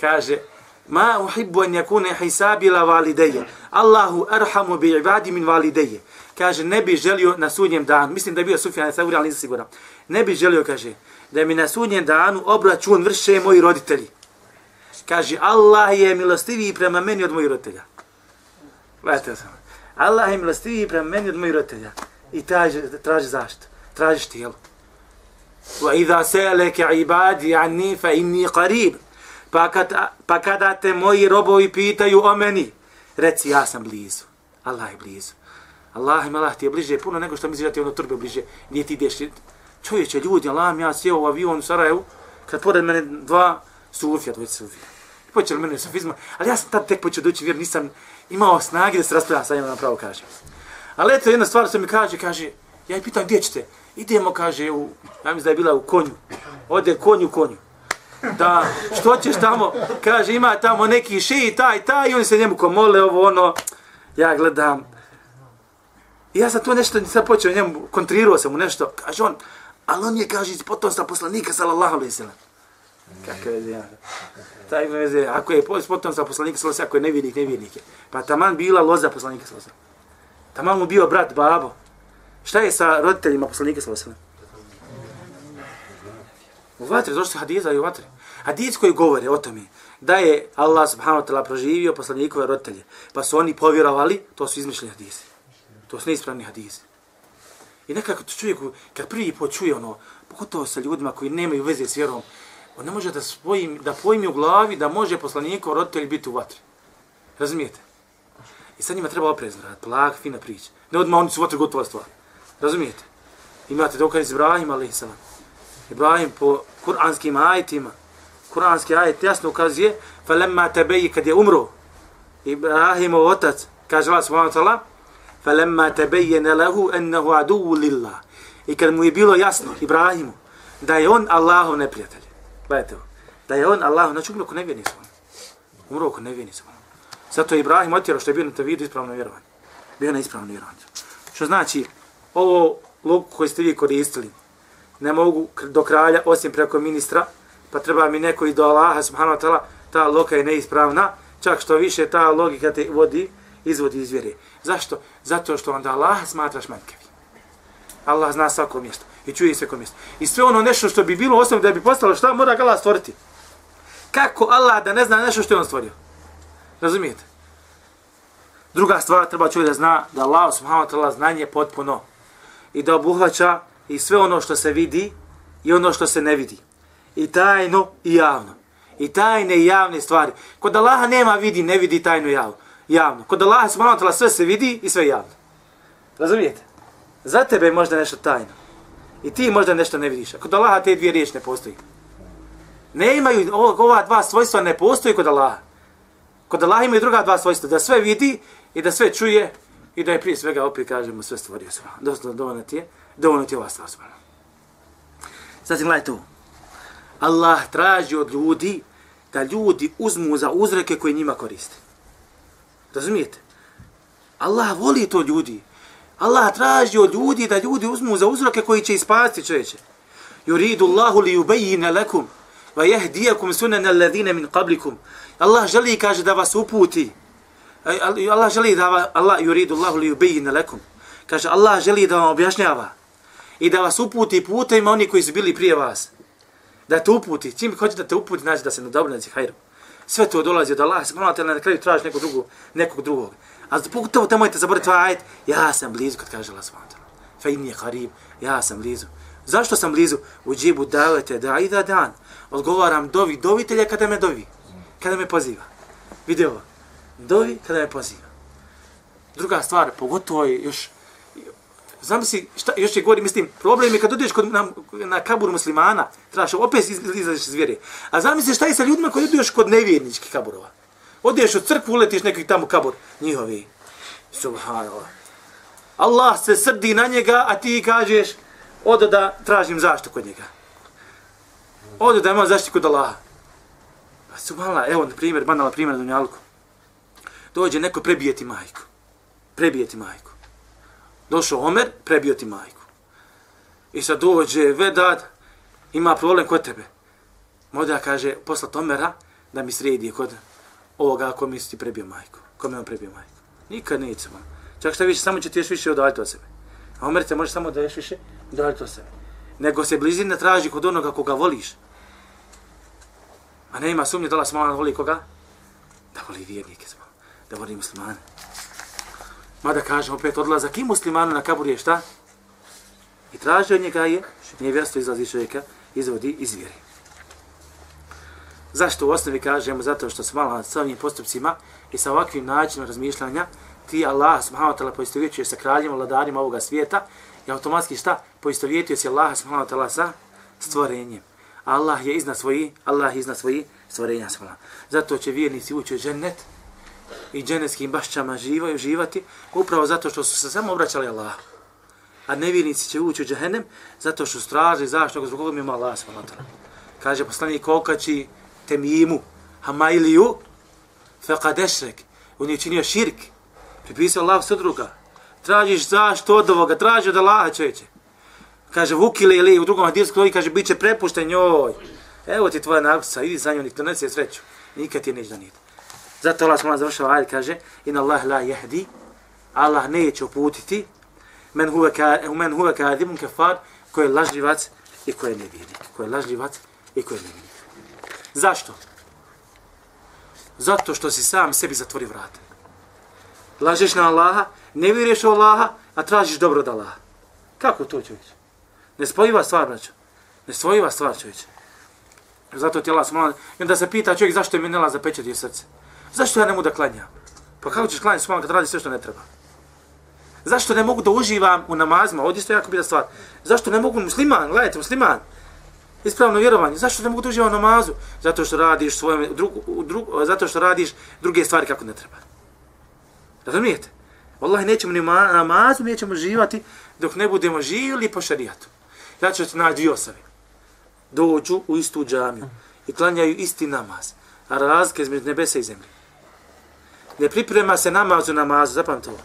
kaže, Ma uhibbu an yakuna hisabi la valideje. Allahu arhamu bi ibadi min valideje. Kaže, ne bi želio na sudnjem danu, mislim da je bio Sufjan Thauri, ali nisam siguran. Ne bi želio, kaže, da mi na sudnjem danu obračun vrše moji roditelji. Kaže, Allah je milostiviji prema meni od mojih roditelja. Gledajte sam. Allah je milostiviji prema meni od mojih roditelja. I traži, traži zašto? Tražiš tijelo. Wa idha sa'alaka ibadi anni fa inni qarib. Pa, kad, pa kada te moji robovi pitaju o meni, reci ja sam blizu. Allah je blizu. Allah im Allah ti je bliže puno nego što misliš da ti ono turbe bliže. Gdje ti ideš? Čovječe, ljudi, Allah ja sjeo u avion u Sarajevu, kad pored mene dva sufija, dvojice sufija. Počeli mene sufizma, ali ja sam tad tek počeo doći vjer, nisam imao snage da se raspravljam sa njima na pravo kažem. Ali eto, jedna stvar što mi kaže, kaže, ja i pitam gdje ćete? Idemo, kaže, u, ja mislim da je bila u konju. Ode konju, konju. Da, što ćeš tamo? Kaže, ima tamo neki ši, taj, taj, i oni se njemu komole, ovo, ono. Ja gledam. I ja sam tu nešto, sad počeo njemu, kontrirao sam mu nešto. Kaže on, ali on je, kaže, iz potomstva poslanika, sallallahu alaihi sallam. Kako je, ja. Taj veze, ako je iz potomstva poslanika, sallallahu alaihi ako je nevjernik, nevjernik je. Pa taman bila loza poslanika, sallallahu alaihi Taman mu bio brat, babo. Šta je sa roditeljima poslanika sallallahu alejhi U vatri, došli hadiza i u vatri? Hadis koji govore o tome da je Allah subhanahu wa ta'ala proživio poslanikove roditelje, pa su oni povjerovali, to su izmišljeni hadisi. To su neispravni hadisi. I nekako to čovjek, kad prvi put čuje ono, pogotovo sa ljudima koji nemaju veze s vjerom, on ne može da, spojim, da pojmi u glavi da može poslanikov roditelj biti u vatri. Razumijete? I sad njima treba oprezno raditi, plag, fina priča. Ne odmah oni su vatri gotova stvar. Razumijete? Imate dokaz Ibrahim, ali. Ibrahim po kuranskim ajitima, kuranski ajet jasno ukazuje, falamma tabayyi kad je umro, Ibrahimov otac, kaže Allah subhanahu wa ta'ala, falamma tabayyana lehu annahu aduwwu lillah. I kad mu je bilo jasno, Ibrahimu, da je on Allahov neprijatelj. Gledajte. Da je on Allahov, znači umro ko nevjerni svoj. Umro ko nevjerni. Zato je Ibrahim otjerao što je bio na tevidu ispravno vjerovanje. Bio na ispravno vjerovanje. Što znači, ovo logu koji ste vi koristili, ne mogu do kralja, osim preko ministra, pa treba mi neko i do Allaha, subhanahu wa ta'ala, ta loka je neispravna, čak što više ta logika te vodi, izvodi iz vjere. Zašto? Zato što onda Allah smatraš menkevi. Allah zna svako mjesto i čuje svako mjesto. I sve ono nešto što bi bilo osnovno da bi postalo šta, mora ga Allah stvoriti. Kako Allah da ne zna nešto što je on stvorio? Razumijete? Druga stvar, treba čovjek da zna da Allah subhanahu wa ta'ala znanje potpuno i da obuhvaća i sve ono što se vidi i ono što se ne vidi. I tajno i javno. I tajne i javne stvari. Kod Allaha nema vidi, ne vidi tajno i javno. javno. Kod Allaha subhanahu wa ta'ala sve se vidi i sve javno. Razumijete? Za tebe je možda nešto tajno. I ti možda nešto ne vidiš. Kod Allaha te dvije riječi ne postoji. Ne imaju, ova dva svojstva ne postoji kod Allaha. Kod Allaha imaju druga dva svojstva. Da sve vidi i da sve čuje i da je prije svega opet kažemo sve stvorio sve. Dosta dovoljno ti je, dovoljno ti je ova stvar sve. Znači, gledajte tu. Allah traži od ljudi da ljudi uzmu za uzreke koje njima koriste. Razumijete? Allah voli to ljudi. Allah traži od ljudi da ljudi uzmu za uzroke koji će ispasti čovječe. Yuridu Allahu li yubayyana lakum wa yahdiyakum sunana alladhina min qablikum. Allah želi kaže da vas uputi Allah želi da Allah yuridu Allahu li yubayyin lakum. Kaže Allah želi da vam objašnjava i da vas uputi putem oni koji su bili prije vas. Da te uputi, čim hoće da te uputi, znači da se na dobro nađe hajru. Sve to dolazi od Allaha, subhanahu wa ta'ala, na kraju tražiš nekog drugog, nekog drugog. A pogotovo te mojte zaboraviti ovaj ajet, ja sam blizu kad kaže Allah subhanahu Fa inni qarib, ja sam blizu. Zašto sam blizu? U džibu davete da i da dan. Odgovaram dovi, dovitelja kada me dovi. Kada me poziva. Video dovi kada me poziva. Druga stvar, pogotovo je još, Zamisli, šta, još je govori, mislim, problem je kad odeš kod, na, na kabur muslimana, trebaš opet izađeš iz vjere. A zamisli šta je sa ljudima koji odeš kod nevjerničkih kaburova. Odeš u crkvu, uletiš neki tamo kabur, njihovi. Subhanallah. Allah se srdi na njega, a ti kažeš, odo da tražim zaštitu kod njega. Odo da imam zaštitu kod Allaha. Pa subhanallah, evo, na primjer, banala primjer Dunjalku dođe neko prebijeti majku. Prebijeti majku. Došao Omer, prebio ti majku. I sad dođe Vedad, ima problem kod tebe. Moda kaže, poslat Omera da mi sredi kod ovoga ako mi ti prebio majku. Ko mi on prebio majku. Nikad neće man. Čak šta više, samo će ti još više odaljiti od sebe. A Omer te može samo da još više odaljiti od sebe. Nego se blizina traži kod onoga koga voliš. A ne ima sumnje da Allah smala voli koga? Da voli vjernike smo. Da voli muslimane. Mada kažem opet odlazak i muslimanu na kabur je šta? I traži od njega je, nije izlazi čovjeka, izvodi iz vjeri. Zašto u osnovi kažemo? Zato što se malo sa ovim postupcima i sa ovakvim načinom razmišljanja ti Allah subhanahu wa ta'ala poistovjetuje sa kraljima, vladarima ovoga svijeta i automatski šta? Poistovjetuje se Allah subhanahu wa ta'ala sa stvorenjem. Allah je iznad svoji, Allah je iznad svoji stvorenja subhanahu. Zato će vjernici ući u džennet i dženevskim bašćama živaju, živati, upravo zato što su se samo obraćali Allahu. A nevjernici će ući u džahennem zato što straže zašto zbog koga mi ima Allah subhanahu. Kaže poslanik Kokači Temimu, Hamailiju, faqad ešrek, on je činio širk, pripisao Allah sudruga, tražiš zašto od ovoga, traži od Allaha čeće. Kaže, vukile ili u drugom hadijsku koji kaže, bit će prepušten njoj. Evo ti tvoja nakusa, idi za njom, nik donese sreću. Nikad ti neće da nije. Zato Allah smo završava ajde, kaže, in Allah la jehdi, Allah neće uputiti, men huve, ka, men huve kadibun kefar, ko je lažljivac i ko je nevjernik. Ko je lažljivac i ko je nevjernik. Zašto? Zato što si sam sebi zatvori vrate. Lažeš na Allaha, ne vjeruješ u Allaha, a tražiš dobro od Allaha. Kako to čovječ? Nespojiva stvar, braćo. Nespojiva stvar, čovječ. Zato ti Allah smola. I onda se pita čovjek zašto je mi nela zapečati srce. Zašto ja ne mogu da klanjam? Pa kako ćeš klanjati smola kad radi sve što ne treba? Zašto ne mogu da uživam u namazima? Ovdje isto jako bila stvar. Zašto ne mogu musliman, gledajte, musliman, ispravno vjerovanje. Zašto ne mogu da uživam u namazu? Zato što radiš svoje, drug, drug, zato što radiš druge stvari kako ne treba. Razumijete? Wallahi nećemo ni namazu, nećemo živati dok ne budemo živjeli po šarijatu. Ja ću ti naći dvije osobe. Dođu u istu džamiju i klanjaju isti namaz. A razlike između nebesa i zemlje. Ne priprema se namazu namazu, zapamte ovo.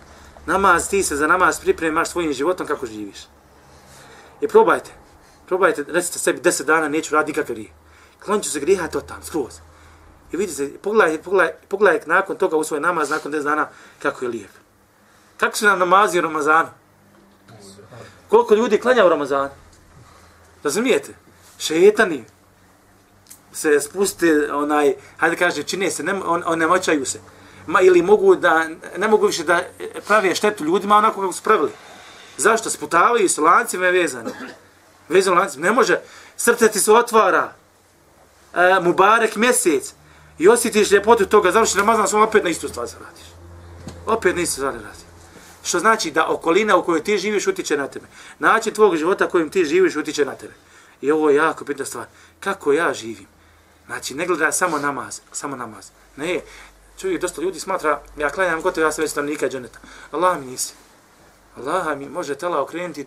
Namaz, ti se za namaz pripremaš svojim životom kako živiš. I probajte. Probajte, recite sebi, deset dana neću raditi nikakve grije. Klonit ću se grijeha to tam, skroz. I vidite, pogledaj, pogledaj, pogledaj nakon toga u svoj namaz, nakon deset dana, kako je lijep. Kako su nam namazi u Ramazanu? Koliko ljudi klanja u Ramazanu? Razumijete? Šetani se spuste, onaj, hajde kaže, čine se, ne, on, on ne moćaju se. Ma, ili mogu da, ne mogu više da prave štetu ljudima onako kako su pravili. Zašto? Sputavaju se lancima je vezano. Vezano lancima. Ne može. Srce ti se otvara. E, mubarek mjesec. I osjetiš ljepotu toga. Završi Ramazan, sam opet na istu stvar se radiš. Opet na istu stvar radiš. Što znači da okolina u kojoj ti živiš utiče na tebe. Način tvog života kojim ti živiš utiče na tebe. I ovo je jako bitna stvar. Kako ja živim? Znači, ne gleda samo namaz. Samo namaz. Ne, čovjek dosta ljudi smatra, ja klanjam gotovo, ja sam već stanovnika dženeta. Allah mi nisi. Allah mi može tela okrenuti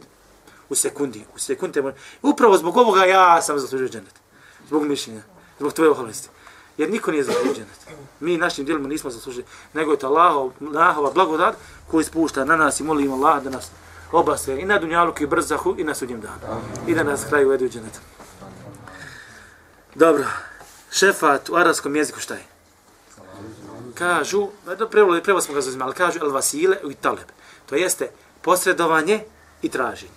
u sekundi. U sekunde. Upravo zbog ovoga ja sam zaslužio dženet. Zbog mišljenja. Zbog tvoje oholosti. Jer niko nije zaslužio dženet. Mi našim djelima nismo zaslužili. Nego je to Allahov, Allahova blagodat koji spušta na nas i molimo Allah da nas obasve i na dunjaluku i brzahu i na sudnjem danu. I da nas kraju uvedu u dženet. Dobro. Šefat u arabskom jeziku šta je? Kažu, da prevod, prevod smo ga zazimali, ali kažu el vasile i taleb. To jeste posredovanje i traženje.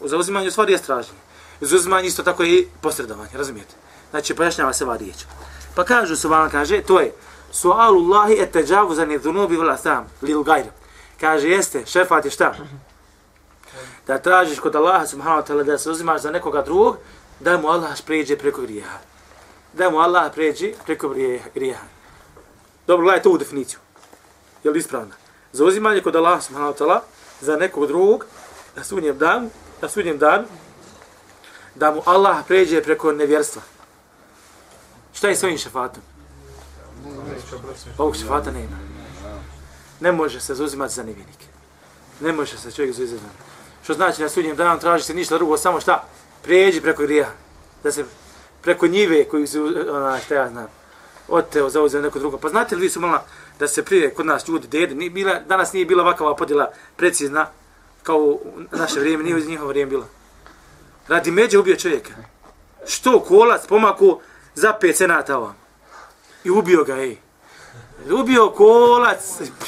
U zauzimanju stvari je traženje. U zauzimanju isto tako i posredovanje, razumijete? Znači, pojašnjava se ova riječ. Pa kažu se kaže, to je sualullahi et teđavu za nedunubi vla sam, lil gajr. Kaže, jeste, šefat je šta? Da tražiš kod Allaha subhanahu wa ta'ala da se uzimaš za nekoga drugog, da mu Allah pređe preko grijeha. Da mu Allah pređe preko grijeha. Dobro, gledajte ovu definiciju. Je li ispravna? Za uzimanje kod Allah subhanahu wa ta'ala za nekog drugog na sudnjem danu, na sudnjem danu, da mu Allah pređe preko nevjerstva. Šta je s ovim šefatom? Ovog šefata nema. Ne može se zauzimati za nevjenike. Ne može se čovjek zauzimati. Što znači na sudnjem danu traži se ništa drugo, samo šta? Pređi preko grija. Da se preko njive koju se, ona, šta ja znam, oteo, zauzeo neko drugo. Pa znate li vi su mala da se prije kod nas ljudi dede, nije bila, danas nije bila ovakva podjela precizna kao u naše vrijeme, nije u njihovo vrijeme bila. Radi međe ubio čovjeka. Što kolac pomaku za pet senata ovam. I ubio ga, ej. Ubio kolac,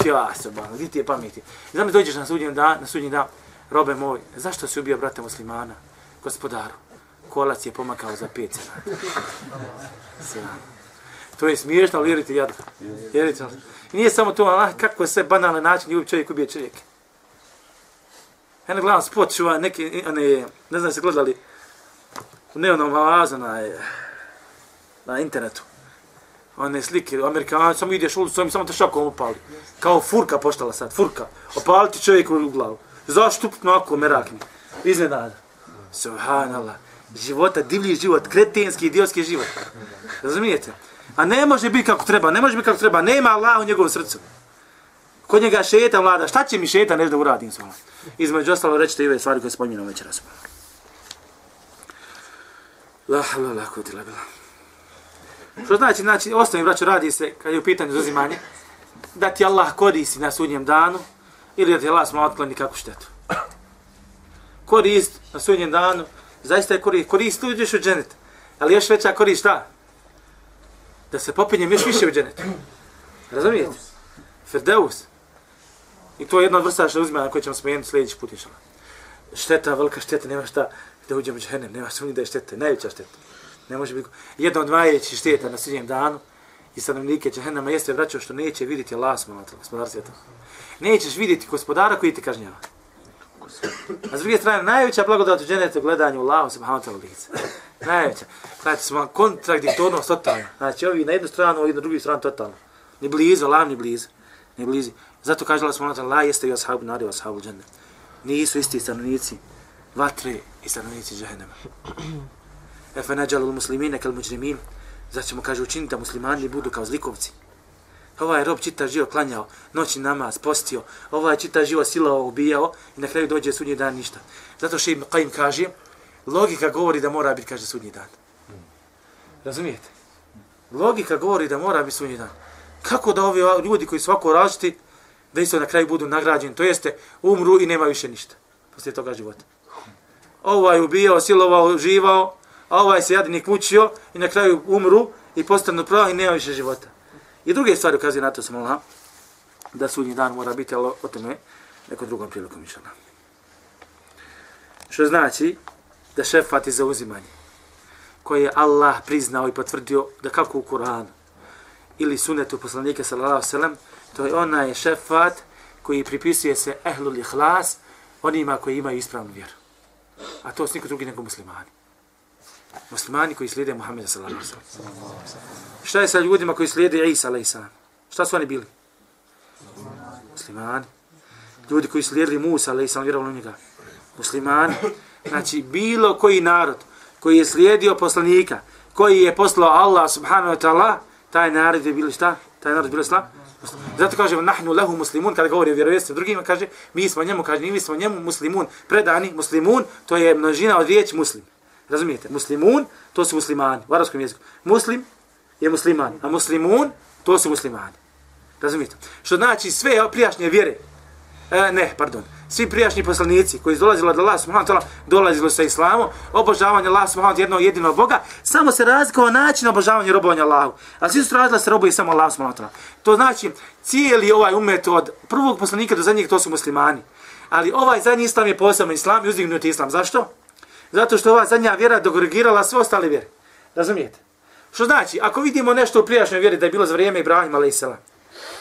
ja se ba, gdje ti je pameti. Znam dođeš na sudnji dan, na sudnji dan, robe moj, zašto si ubio brata muslimana, gospodaru? Kolac je pomakao za pet senata. Sjajno. To je smiješno, ali vjerujte, jadno. Vjerujte. Ono. I nije samo to, ali kako je sve banalni način, ljubi čovjek ubije čovjek. Ja ne gledam spot, čuva neki, one, ne znam se gledali, u neonom alazu na, na internetu. One slike, amerikanci, samo ideš ulicu, ulicu, samo te šakom upali. Kao furka poštala sad, furka. Opaliti čovjek u glavu. Zašto? No, merakni. Iznenada. Subhanallah. Života, divlji život, kretenski, idiotski život. Razumijete? A ne može biti kako treba, ne može biti kako treba. Nema Allah u njegovom srcu. Kod njega šeta vlada. Šta će mi šeta nešto da uradim s vama? Između ostalo rećete i ove stvari koje spominjamo večeras. La la la kod bila. Što znači, znači, osnovni braću radi se, kad je u pitanju zazimanje, da ti Allah koristi na sudnjem danu, ili da ti Allah smo otkloni kakvu štetu. Korist na sudnjem danu, zaista je korist, korist uđeš u dženet, ali još veća korist šta? Da se popinjem još više u dženetu. Razumijete? Ferdeus. I to je jedna od vrsta što uzima na koje ćemo smijeniti sljedeći put išala. Šteta, velika šteta, nema šta da uđemo u dženet, nema sumnje da je šteta, najveća šteta. Ne može biti jedna od najvećih šteta na sudnjem danu i stanovnike džehennama jeste vraćao što neće vidjeti Allah smanatala, gospodar svijeta. Nećeš vidjeti gospodara koji te kažnjava. A s druge strane, najveća blagodat u dženetu gledanju Allahom subhanahu wa ta'ala lice. Najveća. Znači, smo kontradiktornost totalno. Znači, ovi na jednu stranu, ovi na drugu stranu totalno. Ni blizu, Allah ni blizu. Ni blizu. Zato kaže Allah subhanahu la jeste i ashabu nari, ashabu džene. Nisu isti stanovnici vatre i stanovnici džehennema. Efe nađalu muslimine kal muđrimin. Zato ćemo, kaže, učiniti da muslimani budu kao zlikovci. Ovaj rob čita život klanjao, noći namaz, postio, ovaj čita život silao, ubijao i na kraju dođe sudnji dan ništa. Zato što im Qaim kaže, logika govori da mora biti, kaže, sudnji dan. Razumijete? Logika govori da mora biti sudnji dan. Kako da ovi ljudi koji svako različiti, da isto na kraju budu nagrađeni, to jeste umru i nema više ništa poslije toga života. Ovaj ubijao, silovao, živao, a ovaj se jadnik mučio i na kraju umru i postanu prava i nema više života. I druge stvari ukazuje na to sam Allah, da sudnji dan mora biti, ali o tome nekom drugom prilikom mišljena. Što znači da šefat je za uzimanje, koje je Allah priznao i potvrdio da kako u Kur'anu ili sunetu poslanika sallallahu sallam, to je onaj šefat koji pripisuje se ehlul ihlas onima koji imaju ispravnu vjeru. A to su niko drugi nego muslimani. Muslimani koji slijede Muhammeda sallallahu sallam. Šta je sa ljudima koji slijede Isa alaihi sallam? Šta su oni bili? Muslimani. Ljudi koji slijedili Musa alaihi sallam, vjerovali u njega. Muslimani. Znači, bilo koji narod koji je slijedio poslanika, koji je poslao Allah subhanahu wa ta'ala, taj narod je bilo šta? Taj narod je bilo šta? Zato kažemo nahnu lahu muslimun kada govori o vjerovjestvovanju drugima kaže mi smo njemu kaže mi smo njemu muslimun predani muslimun to je množina od riječi muslim. Razumijete? Muslimun to su muslimani u arabskom jeziku. Muslim je musliman, a muslimun to su muslimani. Razumijete? Što znači sve prijašnje vjere E, ne, pardon. Svi prijašnji poslanici koji su dolazili od Allah subhanahu wa ta'ala, dolazili sa islamom, obožavanje Allah subhanahu wa jednog jedinog Boga, samo se razlikovao način obožavanja i robovanja Allahu. A svi su radili se robuje samo Allah subhanahu wa ta'ala. To znači, cijeli ovaj umet od prvog poslanika do zadnjeg, to su muslimani. Ali ovaj zadnji islam je posebno islam i uzdignuti islam. Zašto? Zato što ova zadnja vjera dogregirala sve ostale vjere. Razumijete? Što znači, ako vidimo nešto u prijašnjoj vjeri da je bilo za vrijeme Ibrahima a.s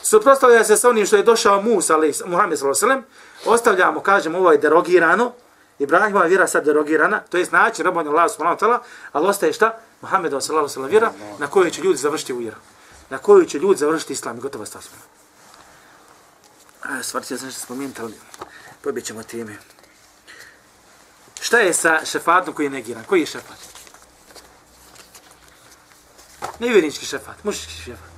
suprotstavlja se sa onim što je došao Musa, ali Muhammed s.a.v. Ostavljamo, kažemo, ovo je derogirano. Ibrahimova vjera sad derogirana, to je znači robanja Allah s.a.v. Ali ostaje šta? Muhammed s.a.v. vjera na kojoj će ljudi završiti u vjeru. Na kojoj će ljudi završiti islam i gotovo stavstvo. Stvar će se nešto spomenuti, ali pobit ćemo teme. Šta je sa šefatom koji je negiran? Koji je šefat? Nevjernički šefat, mušički šefat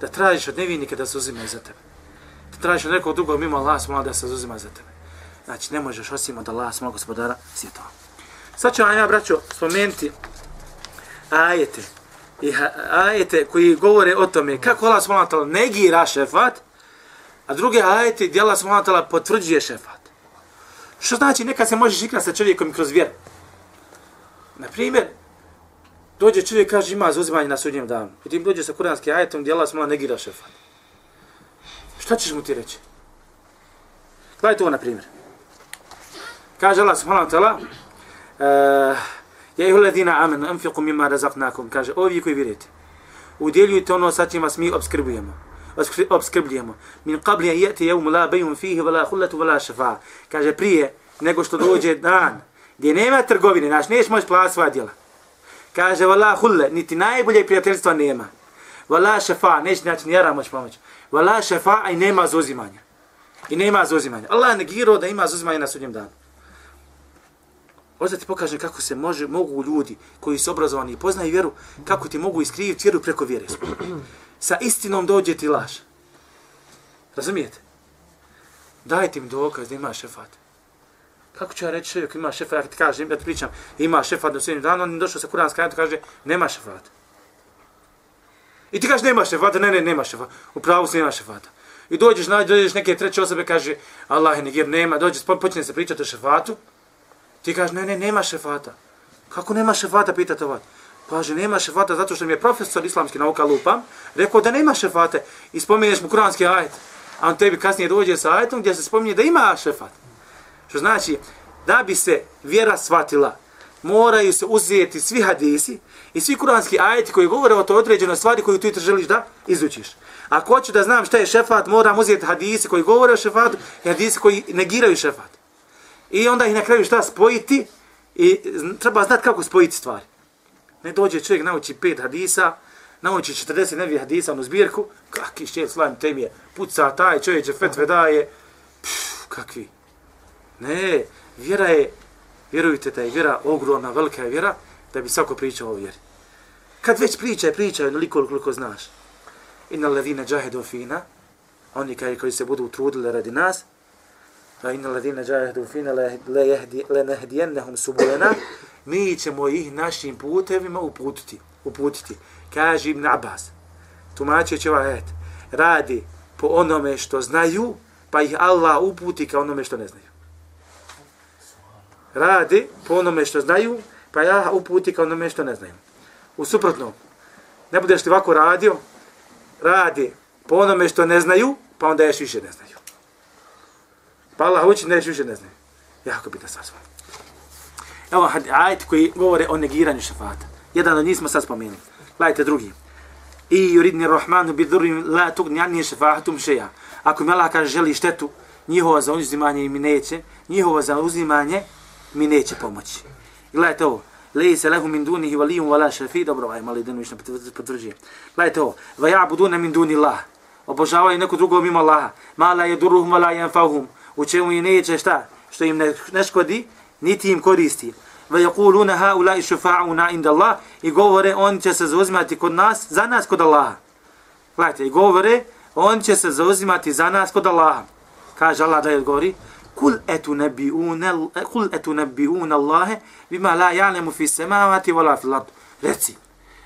da tražiš od nevinika da se uzima za tebe. Da tražiš od nekog drugog mimo Allah smola da se uzima za tebe. Znači, ne možeš osim od Allah smola gospodara svjetova. Sad ću vam ja, braćo, spomenuti ajete. I ajete koji govore o tome kako Allah smola tala negira šefat, a druge ajete gdje Allah smola tala potvrđuje šefat. Što znači, nekad se možeš igrati sa čovjekom kroz vjeru. Na primjer, Dođe čovjek kaže ima zauzimanje na sudnjem danu. I ti dođe sa kuranskim ajetom gdje Allah smala negira šefat. Šta ćeš mu ti reći? Gledajte ovo na primjer. Kaže Allah subhanahu wa ta'ala eh, Ja ihu ladina amen, anfiqu mimma razaqnakum. Kaže, ovi koji vjerujete, udjeljujte ono sa čim vas mi obskrbujemo. Obskrbljujemo. Min qabli an yati yawm la bay'un fihi wala khullatu wala shafa. Kaže prije nego što dođe dan gdje nema trgovine, znači nećeš moći platiti svoja djela. Kaže, vala hulle, niti najbolje prijateljstva nema. Vala šefa, neće naći znači njera moći pomoći. šefa, a i nema zuzimanja. I nema zuzimanja. Allah negirao da ima zuzimanja na sudnjem danu. Hoće ti pokažem kako se može, mogu ljudi koji su obrazovani i poznaju vjeru, kako ti mogu iskriviti vjeru preko vjere. Sa istinom dođe ti laž. Razumijete? Dajte mi dokaz da imaš šefat. Kako će ja reći čovjek ima šefat, ja ti kažem, ja ti pričam, ima šefat na svijetu dana, on je došao sa kuranska ajeta, kaže, nema šefata. I ti kaže, nema šefata, ne, ne, nema šefata. U pravu se nema šefata. I dođeš, dođeš neke treće osobe, kaže, Allah je negir, nema, dođe, počne se pričati o šefatu, Ti kažeš, ne, ne, nema šefata. Kako nema šefata, pitate ovaj. Kaže, nema šefata zato što mi je profesor islamski nauka lupa, rekao da nema šefate i spominješ mu kuranski ajet. A on tebi kasnije dođe sa ajetom gdje se spominje da ima šefat. Što znači, da bi se vjera shvatila, moraju se uzeti svi hadisi i svi kuranski ajeti koji govore o toj određenoj stvari koju ti želiš da izučiš. Ako hoću da znam šta je šefat, moram uzeti hadisi koji govore o šefatu i hadisi koji negiraju šefat. I onda ih na kraju šta spojiti i treba znati kako spojiti stvari. Ne dođe čovjek nauči pet hadisa, nauči 40 nevi hadisa u zbirku, kakvi šćet slavim temije, puca taj čovjek će fetve daje, Pff, kakvi. Ne, vjera je, vjerujte da je vjera ogromna, velika je vjera, da bi svako pričao o vjeri. Kad već priča, pričaj liko koliko znaš. Inna levine džahedu fina, oni koji se budu utrudili radi nas, fa inna ladina džahedu fina le, jehdi, le nehdijennehum subulana mi ćemo ih našim putevima uputiti uputiti kaže ibn Abbas tumačeći ovaj ajet radi po onome što znaju pa ih Allah uputi ka onome što ne znaju radi po onome što znaju pa ja uputi kao onome što ne znaju u suprotno ne budeš li ovako radio radi po onome što ne znaju pa onda još više ne znaju Pa Allah uči, ne više ne znaju. Jako bi da sasvam. Evo ajet koji govore o negiranju šafata. Jedan od njih smo sad spomenuli. Gledajte drugi. I yuridni rahmanu bi dhurim la tugni anni shafahatum shay'a. Ako mi Allah kaže želi štetu, njihovo za uzimanje mi neće, njihovo za uzimanje mi neće pomoći. Gledajte ovo. Leji se lehu min dunihi valijum vala šefi. Dobro, ovaj mali den više potvrđuje. Gledajte ovo. Va ja budune min duni Allah. Obožavaju neko drugo mimo Allaha. Ma la je duruhum vala jenfahum u čemu i neće šta, što im ne, ne škodi, niti im koristi. Ve yaquluna haula šufa'una inda Allah i govore on će se zauzimati kod nas, za nas kod Allaha. Gledajte, i govore on će se zauzimati za nas kod Allaha. Kaže Allah da je odgovori. Kul etunabijuna kul etu Allahe bima la ya'lamu fi samawati wala fil ard. Reci,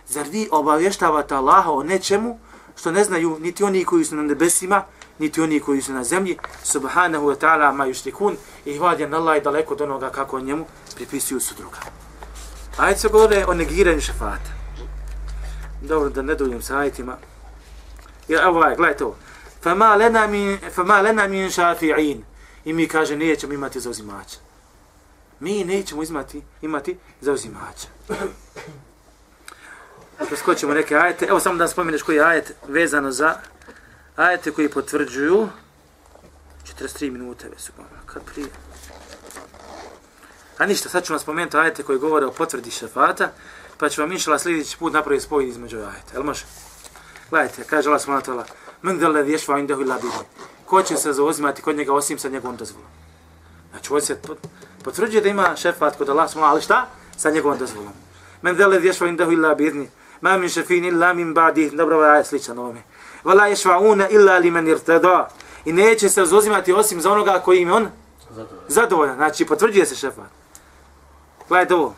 zar vi obavještavate Allaha o nečemu što ne znaju niti oni koji su na nebesima, niti oni koji su na zemlji, subhanahu wa ta'ala ma yushrikun i hvaljen Allah je daleko od onoga kako njemu pripisuju su druga. Ajde se govore o negiranju šefata. Dobro, da ne duljim sa ajitima. Ja, evo ovaj, gledajte ovo. Fama lena min, fama lena min šafi'in. I mi kaže, nećemo imati zauzimača. Mi nećemo imati, imati zauzimača. Preskočimo neke ajete. Evo samo da spomeneš koji je ajet vezano za ajete koji potvrđuju 43 minute već su kad prije. A ništa, sad ću vam spomenuti ajete koji govore o potvrdi šefata, pa ću vam inšala sljedeći put napraviti spoj između ajete. Jel može? Gledajte, kaže Allah subhanahu wa ta'ala, men dele vješva indahu illa bihi. Ko će se zauzimati kod njega osim sa njegovom dozvolom? Znači, ovo se potvrđuje da ima šefat kod Allah ali šta? Sa njegovom dozvolom. Men dele vješva indahu illa bihi. Ma min šefin illa min ba'di. Dobro, ovo je sličan ovome wala yashfa'una illa liman irtada i neće se zauzimati osim za onoga koji im on zadovoljan znači potvrđuje se šefat gledajte ovo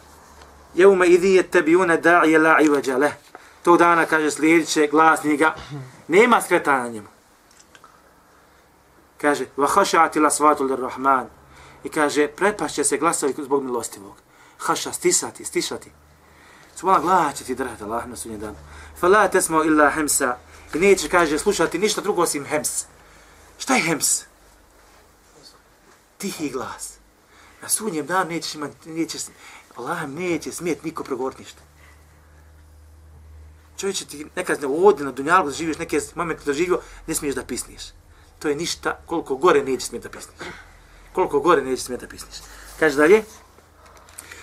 yawma idhi yattabi'una da'iya la iwaja lah to dana kaže sljedeće glasnika nema skretanja njemu kaže wa khasha'at al-aswatu rahman, i kaže prepašće se glasovi zbog milostivog haša stisati stisati Subhana, gledat će ti drhati Allah na sunje dan. Fala tesmo illa hemsa. I neće, kaže, slušati ništa drugo osim hems. Šta je hems? Tihi glas. Na sunjem dan nećeš imati, neće, Allah neće smijet niko progovorit ništa. Čovječe ti nekad ne ovdje na dunjalku da živiš neke momente da živio, ne smiješ da pisniš. To je ništa koliko gore neće smjeti da pisniš. Koliko gore neće smjeti da pisniš. Kaže dalje.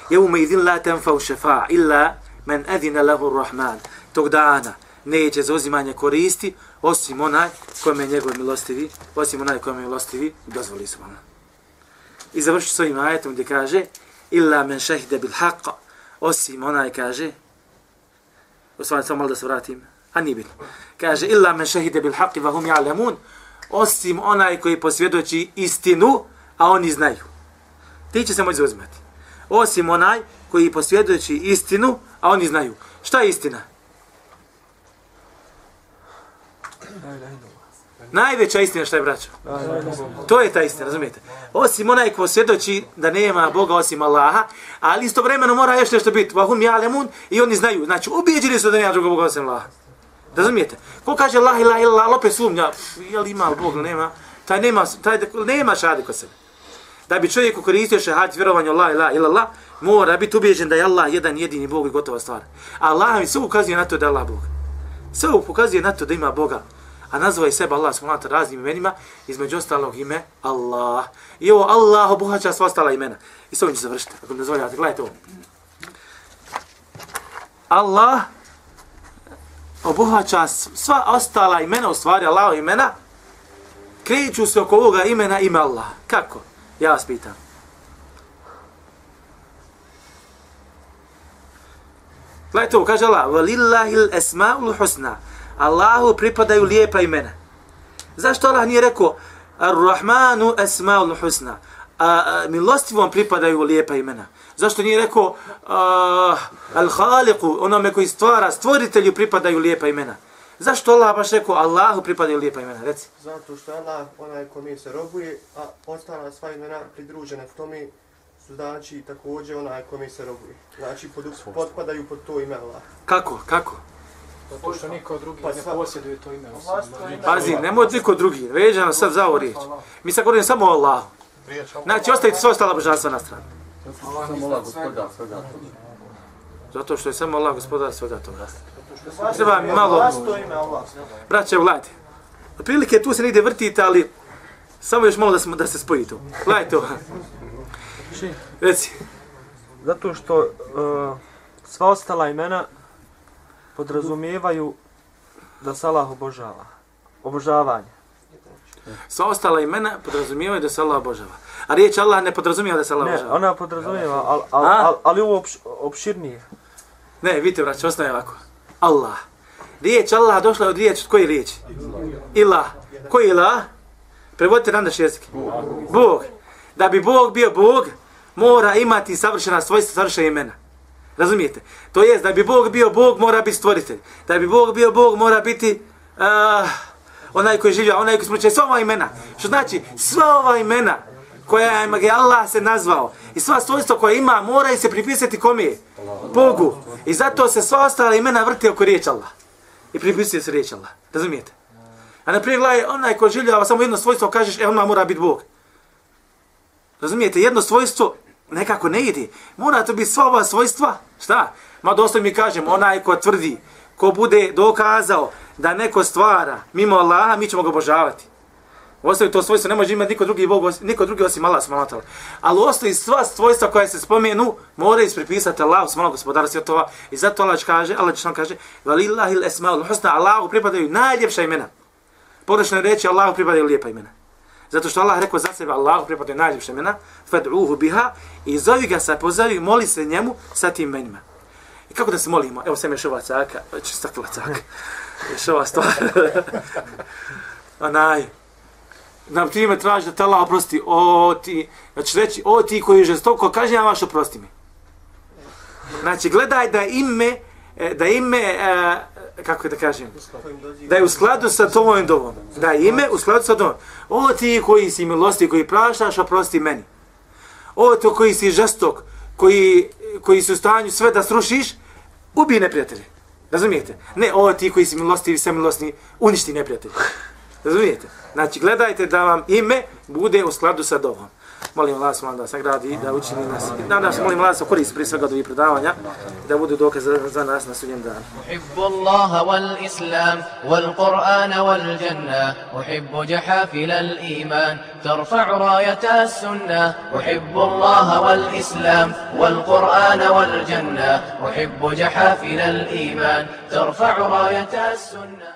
Jevu me idin la tenfa šefa illa men edina lahu rahman. Tog dana neće za uzimanje koristi osim onaj kome je njegov milostivi, osim onaj kome je milostivi, dozvoli su vam. I završi svojim ajetom gdje kaže illa men šehide bil haqqa, osim onaj kaže, osvajam samo malo da se vratim, a nije bitno. Kaže illa men šehide bil haqqi vahum ja'lemun, osim onaj koji posvjedoči istinu, a oni znaju. Ti će se moći zauzimati. Osim onaj koji posvjedoči istinu, a oni znaju. Šta je istina? Najveća istina šta je braćo? To je ta istina, razumijete? Osim onaj ko svjedoči da nema Boga osim Allaha, ali istovremeno mora još nešto biti. Vahum ja lemun i oni znaju. Znači, ubijeđili su da nema drugog Boga osim Allaha. Razumijete? Ko kaže la ilaha illa, ali opet sumnja, je li ima Bog nema? Taj nema, taj nema šade kod sebe. Da bi čovjek koristio šehad vjerovanje la ilaha illa, Allah, mora biti ubijeđen da je Allah jedan jedini Bog i gotova stvar. Allah mi sve ukazuje na to da je Allah Bog. Sve ukazuje na to da ima Boga a nazva je sebe Allah subhanahu raznim imenima, između ostalog ime Allah. I ovo Allah obuhaća sva ostala imena. I s ovim ću završiti, ako mi dozvoljate. Gledajte ovo. Allah obuhaća sva ostala imena, u stvari Allah imena, kreću se oko ovoga imena ime Allah. Kako? Ja vas pitam. Gledajte ovo, kaže Allah, وَلِلَّهِ الْأَسْمَاءُ الْحُسْنَةِ Allahu pripadaju lijepa imena. Zašto Allah nije rekao Ar-Rahmanu esmaul husna? A, a, milostivom pripadaju lijepa imena. Zašto nije rekao uh, Al-Khaliqu, onome koji stvara, stvoritelju pripadaju lijepa imena? Zašto Allah baš rekao Allahu pripadaju lijepa imena? Reci. Zato što Allah onaj kome se robuje, a ostala sva imena pridružena v tome su znači također onaj kome se robuje. Znači pod, potpadaju pod to ime Allah. Kako? Kako? Zato što niko drugi Pa ne sva- posjeduje to ime osim. Pazi, nemoj niko drugi. Veđa nam sad za ovo riječ. Mi sad govorimo samo o Allahu. Znači, ostavite sve ostala božanstva na stranu. Samo Allah gospodar svega toga. Zato što je samo Allah gospodar svega toga. Treba mi malo... To. Braće, gledajte. Prilike tu se negdje vrtite, ali samo još malo da, smo, da se spoji to. Gledajte ovo. Reci. Zato što uh, sva ostala imena podrazumijevaju da se Allah obožava. Obožavanje. Sva ostala imena podrazumijevaju da se Allah obožava. A riječ Allah ne podrazumijeva da se Allah Ne, obožava. ona podrazumijeva, al, al, A? al, ali ovo opš, opširnije. Ne, vidite, braće, ostaje ovako. Allah. Riječ Allah došla od riječi, od koje riječi? Ilah. Koji je ilah? Prevodite nam naš jezik. Bog. Da bi Bog bio Bog, mora imati savršena svojstva, savršena imena. Razumijete? To jest, da bi Bog bio Bog, mora biti stvoritelj. Da bi Bog bio Bog, mora biti uh, onaj koji živio, onaj koji smrće. Sva ova imena. Što znači, sva ova imena koja je je Allah se nazvao i sva svojstva koja ima, mora i se pripisati kome je? Bogu. I zato se sva ostala imena vrti oko riječ Allah. I pripisuje se riječ Allah. Razumijete? A na primjer, gledaj, onaj ko življava samo jedno svojstvo, kažeš, e, on mora biti Bog. Razumijete? Jedno svojstvo nekako ne ide. Mora to biti sva ova svojstva. Šta? Ma dosta mi kažem, onaj ko tvrdi, ko bude dokazao da neko stvara mimo Allaha, mi ćemo ga obožavati. Ostavi to svojstvo, ne može imati niko drugi Bog, niko drugi osim Allah subhanahu wa ta'ala. Ali ostavi sva svojstva koja se spomenu, mora ispripisati Allah subhanahu gospodara svjetova. I zato Allah kaže, Allah će kaže, Valillahi l-esma'ul husna, Allahu pripadaju najljepša imena. Pogrešno je reći Allahu pripadaju lijepa imena. Zato što Allah rekao za sebe, Allahu pripadaju najljepša imena, fad'uhu biha, i zovi ga sa pozovi, moli se njemu sa tim imenima. I kako da se molimo? Evo sam još ova caka, već stakla caka. Još ova stvar. Onaj, nam time traži da te Allah oprosti, o ti, znači reći, o ti koji žestoko kažnjavaš, oprosti mi. Znači, gledaj da ime, e, da ime, e, kako da kažem, da je u skladu sa tvojom dovom. Da je ime u skladu sa dovom. O ti koji si milosti, koji prašaš, oprosti meni. O to koji si žestok, koji, koji si u stanju sve da srušiš, ubi neprijatelje. Razumijete? Ne, o ti koji si milostivi, sam milostni, uništi neprijatelje. Razumijete? Znači, gledajte da vam ime bude u skladu sa dovom. Molim Allah subhanahu da sagradi, da učini nas. Nadam se, molim Allah da koristi prije svega od ovih predavanja, da budu dokaz za, za nas na sudnjem danu. أحب الله والإسلام والقرآن والجنة أحب جحافل الإيمان ترفع راية السنة أحب الله والإسلام والقرآن والجنة أحب جحافل الإيمان ترفع راية السنة